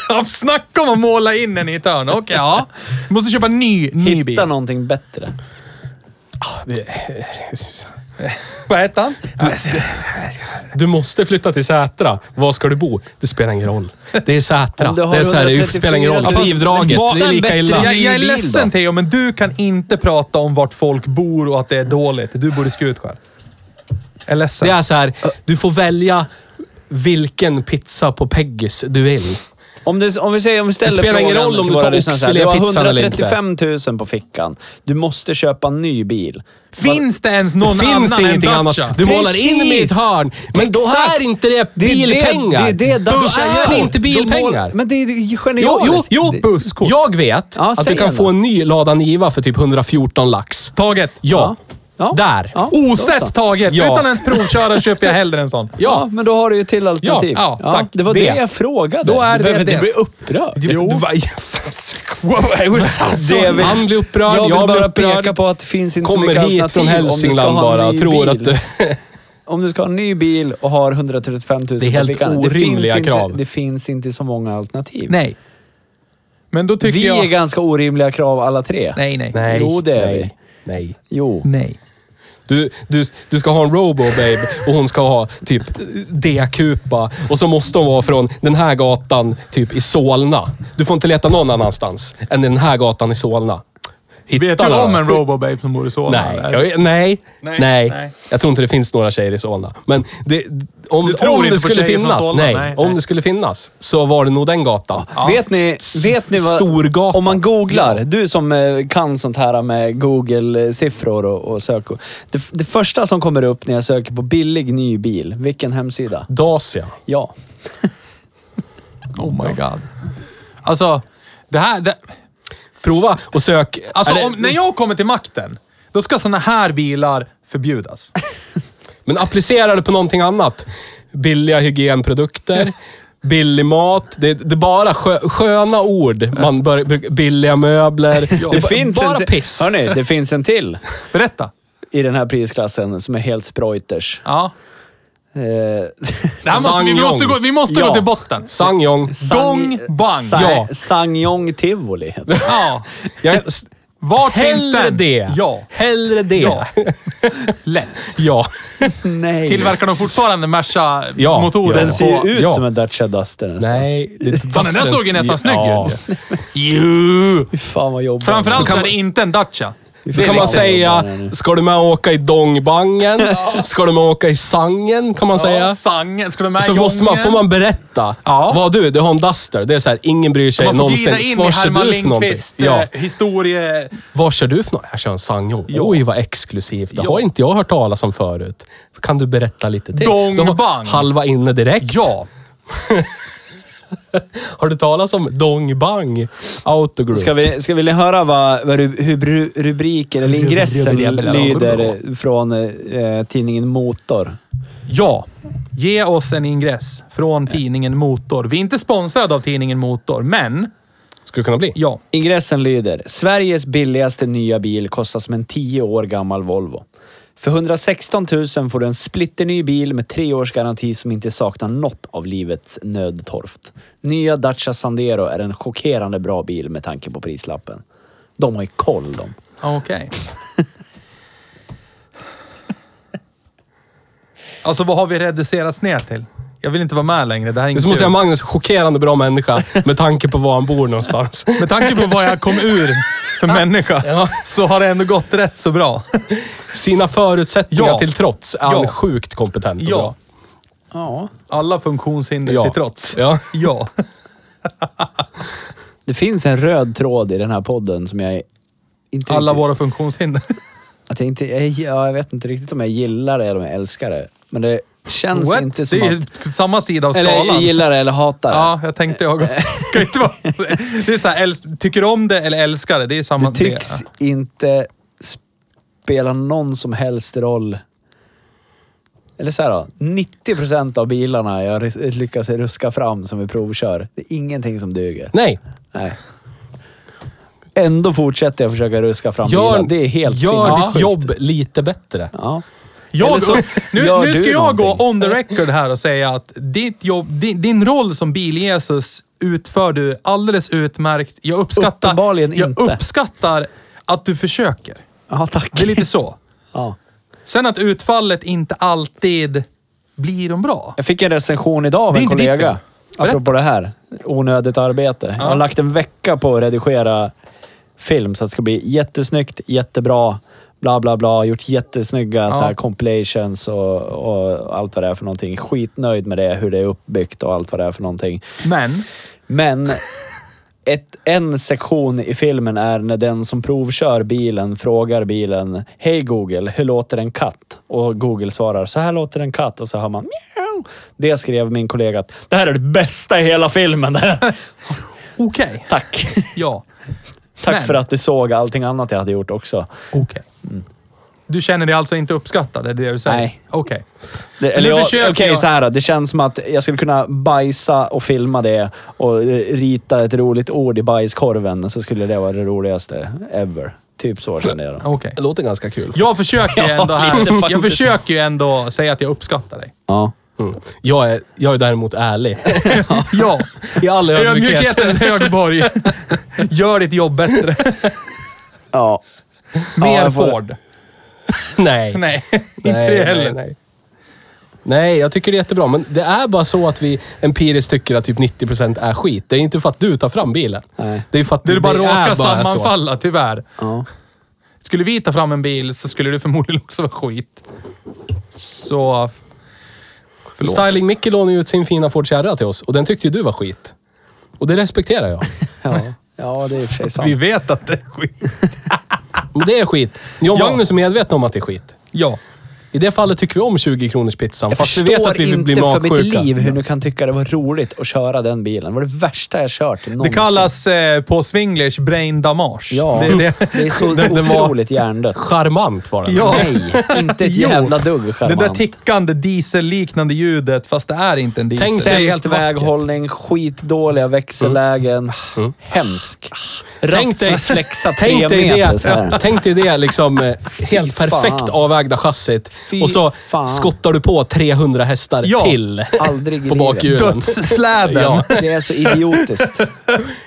Ja, Snacka om att måla in en i ett hörn. Okej, ja. Du måste köpa en ny, ny bil. Hitta någonting bättre. Vad hette han? Du måste flytta till Sätra. Var ska du bo? Det spelar ingen roll. Det är Sätra. Du Det, är så här, det 134 spelar ingen roll. 000. Drivdraget, det är lika illa. Jag, jag är ledsen? Theo, men du kan inte prata om vart folk bor och att det är dåligt. Du bor i Skutskär. Jag är ledsen. Det är så här, du får välja vilken pizza på Peggys du vill. Om, det, om vi säger, om vi ställer Det spelar ingen frågan roll om du tar här, Du har oxfilépizzan eller inte. 135 000 på fickan. Du måste köpa en ny bil. Finns det ens någon det finns annan ingenting än annat. Du målar in mig i ett Precis. hörn. Men då Exakt. är inte det Det är det- bilpengar. Det är det Då är det inte bilpengar. mål- Men det är ju Jo, genialiskt. jo, jo. Det- Jag vet Ja, att du kan få då. en ny Lada Niva för typ 114 lax. Taget. Ja. Ja. Där. Ja, då så. Osett taget. Ja. Utan ens provköra köper jag hellre en sån. Ja, men då har du ju till alternativ. Ja, ja, tack. Det var Det. det, jag frågade. Då är du det behöver det. inte bli upprörd. Jo. Det Han blir upprörd, jag jag, vill blir bara upprörd. peka på att det finns inte så Kommer mycket hit alternativ från om du ska Hälsingland ha en bara. ny Tror bil. att du... Om du ska ha en ny bil och har 135 000 Det är helt fickan. orimliga finns krav. Inte, det finns inte så många alternativ. Nej. Men då tycker vi jag... är ganska orimliga krav alla tre. Nej, nej. Nej. Jo, det är nej, vi. Nej. Jo. Nej. Du, du, du ska ha en Robo Babe och hon ska ha typ D-kupa. Och så måste hon vara från den här gatan, typ i Solna. Du får inte leta någon annanstans än den här gatan i Solna. Hitta Vet du om en Robobabe som bor i Solna? Nej, eller? jag, nej, Nej, nej, nej. Jag tror inte det finns några tjejer i Solna. Men det, om, Du tror om inte det skulle finnas, Solna? nej, Nej, om det skulle finnas så var det nog den gatan. Vet ni, vet ni vad... Storgatan. Om man googlar, du som eh, kan sånt här med Google-siffror och, och sök. Det, det första som kommer upp när jag söker på billig ny bil, vilken hemsida? Dacia. Ja. Oh my god. Alltså, det här... Det, Prova och sök. alltså, om, när jag kommer till makten, då ska såna här bilar förbjudas. Men applicera det på någonting annat. Billiga hygienprodukter, billig mat. Det, det är bara skö, sköna ord. Man bör, billiga möbler. Det, Det finns bara en till, piss. Hörni, det finns en till Berätta. i den här prisklassen som är helt spreuters. Ja. Eh, Det här måste, vi måste, gå, vi måste Ja. gå till botten. Sangyong. Gong, bang. Sa- Ja. Sangyong Tivoli heter det. Ja. Jag, Vart finns hellre den? det. Ja. Hellre det. Ja. Lätt. ja. Nej. Tillverkar de fortfarande Merca-motorer? Ja, Den ser ju ut Ja. som en Dacia Duster nästan. Nej. Det är inte Fan, den där såg ju nästan snygg ja. ut. Jo. Fy fan vad jobbigt. Framförallt så är det inte en Dacia. Då kan man säga, ska du med och åka i dongbangen? Ska du med och åka i sangen, kan man säga. Ja, sangen. Ska du med Så måste man, får man berätta. Ja. Vad du, du har en Duster. Det är så här, ingen bryr sig Man får någonsin. glida in i Vad kör Herman du för någonting? Lindqvist Ja. eh, historie... Vad kör du för något? Jag kör en Sangyo. Ja. Oj, vad exklusivt. Det Ja. har inte jag hört talas om förut. Kan du berätta lite till? Dongbang. Har halva inne direkt. Ja. Har du talas om Dongbang Autogroup? Ska vi, ska vi höra vad, vad ru- hur rubriken eller ingressen lyder från eh, tidningen Motor? Ja. Ge oss en ingress från tidningen Motor. Vi är inte sponsrade av tidningen Motor, men Skulle kunna bli. ja. Ingressen lyder Sveriges billigaste nya bil kostar som en 10 år gammal Volvo. För 116 000 får du en splitterny bil med tre års garanti som inte saknar något av livets nödtorft. Nya Dacia Sandero är en chockerande bra bil med tanke på prislappen. De har ju koll de. Okej. alltså vad har vi reducerats ner till? Jag vill inte vara med längre. Det här är Det är inget som att säga kul. Magnus, chockerande bra människa med tanke på var han bor någonstans. Med tanke på vad jag kom ur för människa Ja. så har det ändå gått rätt så bra. Sina förutsättningar Ja. till trots är han Ja. sjukt kompetent och Ja. bra. Ja. Alla funktionshinder Ja. till trots. Ja. Ja. Det finns en röd tråd i den här podden som jag inte Alla riktigt, våra funktionshinder. att jag, inte, jag, ja, jag vet inte riktigt om jag gillar det eller om jag älskar det. Men det känns What? inte Det som är att... samma sida av Eller skalan. gillar det eller hatar det. Ja, jag tänkte jag. Kan inte vara, det är så här, äls- tycker om det eller älskar det. Det är samma. Det tycks inte spela någon som helst roll. Eller så här då, 90% av bilarna jag lyckas ruska fram som vi provkör, det är ingenting som duger. Nej. Nej. Ändå fortsätter jag försöka ruska fram Gör, bilar. Det är helt gör sinnessjukt. ditt jobb lite bättre. Ja. Jag, så nu, gör nu ska jag gå någonting. on the record här och säga att ditt jobb, din, din roll som bil-Jesus utför du alldeles utmärkt. Jag uppskattar, Uppenbarligen jag inte. uppskattar att du försöker. ja, tack. Det är lite så. Ja. Sen att utfallet inte alltid blir de bra. Jag fick en recension idag av en kollega. Apropå det här. Onödigt arbete. Jag har lagt en vecka på att redigera film så att det ska bli jättesnyggt, jättebra, bla bla bla. Gjort jättesnygga så här compilations och, och allt vad det är för någonting. Skitnöjd med det, hur det är uppbyggt och allt vad det är för någonting. Men, Men ett, en sektion i filmen är när den som provkör bilen frågar bilen Hej Google, hur låter en katt? Och Google svarar Så här låter en katt och så hör man Mjau. Det skrev min kollega att det här är det bästa i hela filmen. Okej. Tack. Ja, Tack Men- för att du såg allting annat jag hade gjort också. okej. Du känner dig alltså inte uppskattad? Är det det du säger? Nej. Okej. Men eller jag- försöker Okej, jag- så här. Det känns som att jag skulle kunna bajsa och filma det och eh, rita ett roligt ord i bajskorven. Så skulle det vara det roligaste ever. Typ så känner jag. då. Okej. Det låter ganska kul. Jag försöker ju ändå här. Jag försöker ju ändå säga att jag uppskattar dig. Ja. Mm. Jag, är, jag är däremot ärlig. Ja. I all ödmjukhet. Ödmjukhetens högborg. Gör ditt jobb bättre. Ja. Mer får- Ford. Nej. Nej, inte det heller. Nej, nej. nej, jag tycker det är jättebra. Men det är bara så att vi empiriskt tycker att typ 90% är skit. Det är inte för att du tar fram bilen. Nej. Det är för att Det är bara råkar är bara så. sammanfalla, tyvärr. Ja. Skulle vi ta fram en bil så skulle det förmodligen också vara skit. Så... Förlåt. Styling Micke lånade ju ut sin fina Ford Sierra till oss och den tyckte ju du var skit. Och det respekterar jag. Ja. ja, det är i och för sig sant. Vi vet att det är skit. Men det är skit. Jag och Ja. Magnus är medvetna om att det är skit. Ja. I det fallet tycker vi om 20 kronors pizzan. Jag fast vi vet att vi inte blir för mitt magsjuka. liv hur du kan tycka det var roligt att köra den bilen. Det var det värsta jag kört Det någonsin. kallas eh, på swinglish brain damage. Ja, Det är det. det är så otroligt hjärndött. Charmant var den. Ja. Nej, inte ett jävla dugg Det charmant. där tickande dieselliknande ljudet, fast det är inte en diesel. Tänk det är dig helt Sämst väghållning, skitdåliga växellägen. Mm. Hemsk. Tänk dig, flexar tre tänk dig det, tänk dig det liksom helt perfekt avvägda chassit. Fy Och så fan. skottar du på 300 hästar Ja. till Aldrig på bakhjulen. Dödssläden. Ja. Det är så idiotiskt.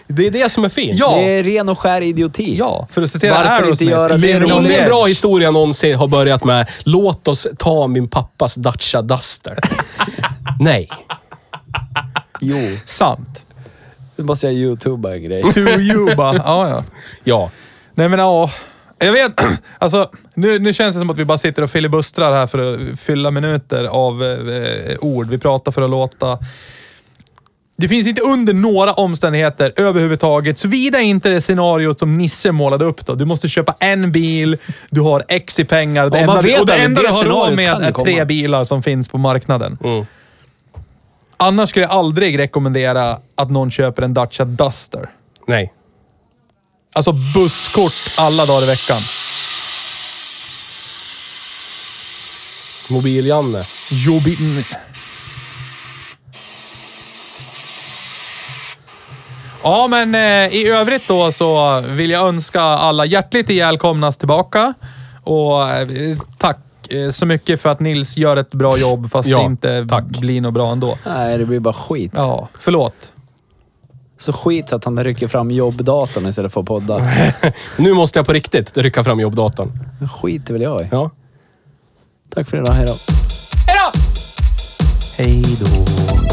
Det är det som är fint. Ja. Det är ren och skär idioti. Ja, för att citera Varför inte Aerosmith. Ingen bra historia någonsin har börjat med “Låt oss ta min pappas Dacia Duster”. Nej. Jo, Sant. nu måste jag youtuba en grej. To you bara. Ja, ja. Ja. Nej men ja. Jag vet, alltså nu, nu känns det som att vi bara sitter och filibustrar här för att fylla minuter av eh, ord. Vi pratar för att låta... Det finns inte under några omständigheter överhuvudtaget, såvida inte det scenariot som Nisse målade upp då. Du måste köpa en bil, du har X i pengar. Det Ja, man enda, vet och det enda det du har råd med är tre bilar som finns på marknaden. Mm. Annars skulle jag aldrig rekommendera att någon köper en Dacia Duster. Nej. Alltså busskort alla dagar i veckan. Mobil-Janne. Jobbigt. Ja, men eh, i övrigt då så vill jag önska alla hjärtligt välkomnas tillbaka. Och eh, tack eh, så mycket för att Nils gör ett bra jobb fast Ja, det inte tack. blir något bra ändå. Nej, det blir bara skit. Ja, förlåt. Så skit så att han rycker fram jobbdatorn istället för att podda. Nu måste jag på riktigt rycka fram jobbdatorn. Skit vill jag i. Ja. Tack för idag, hejdå. Hej då!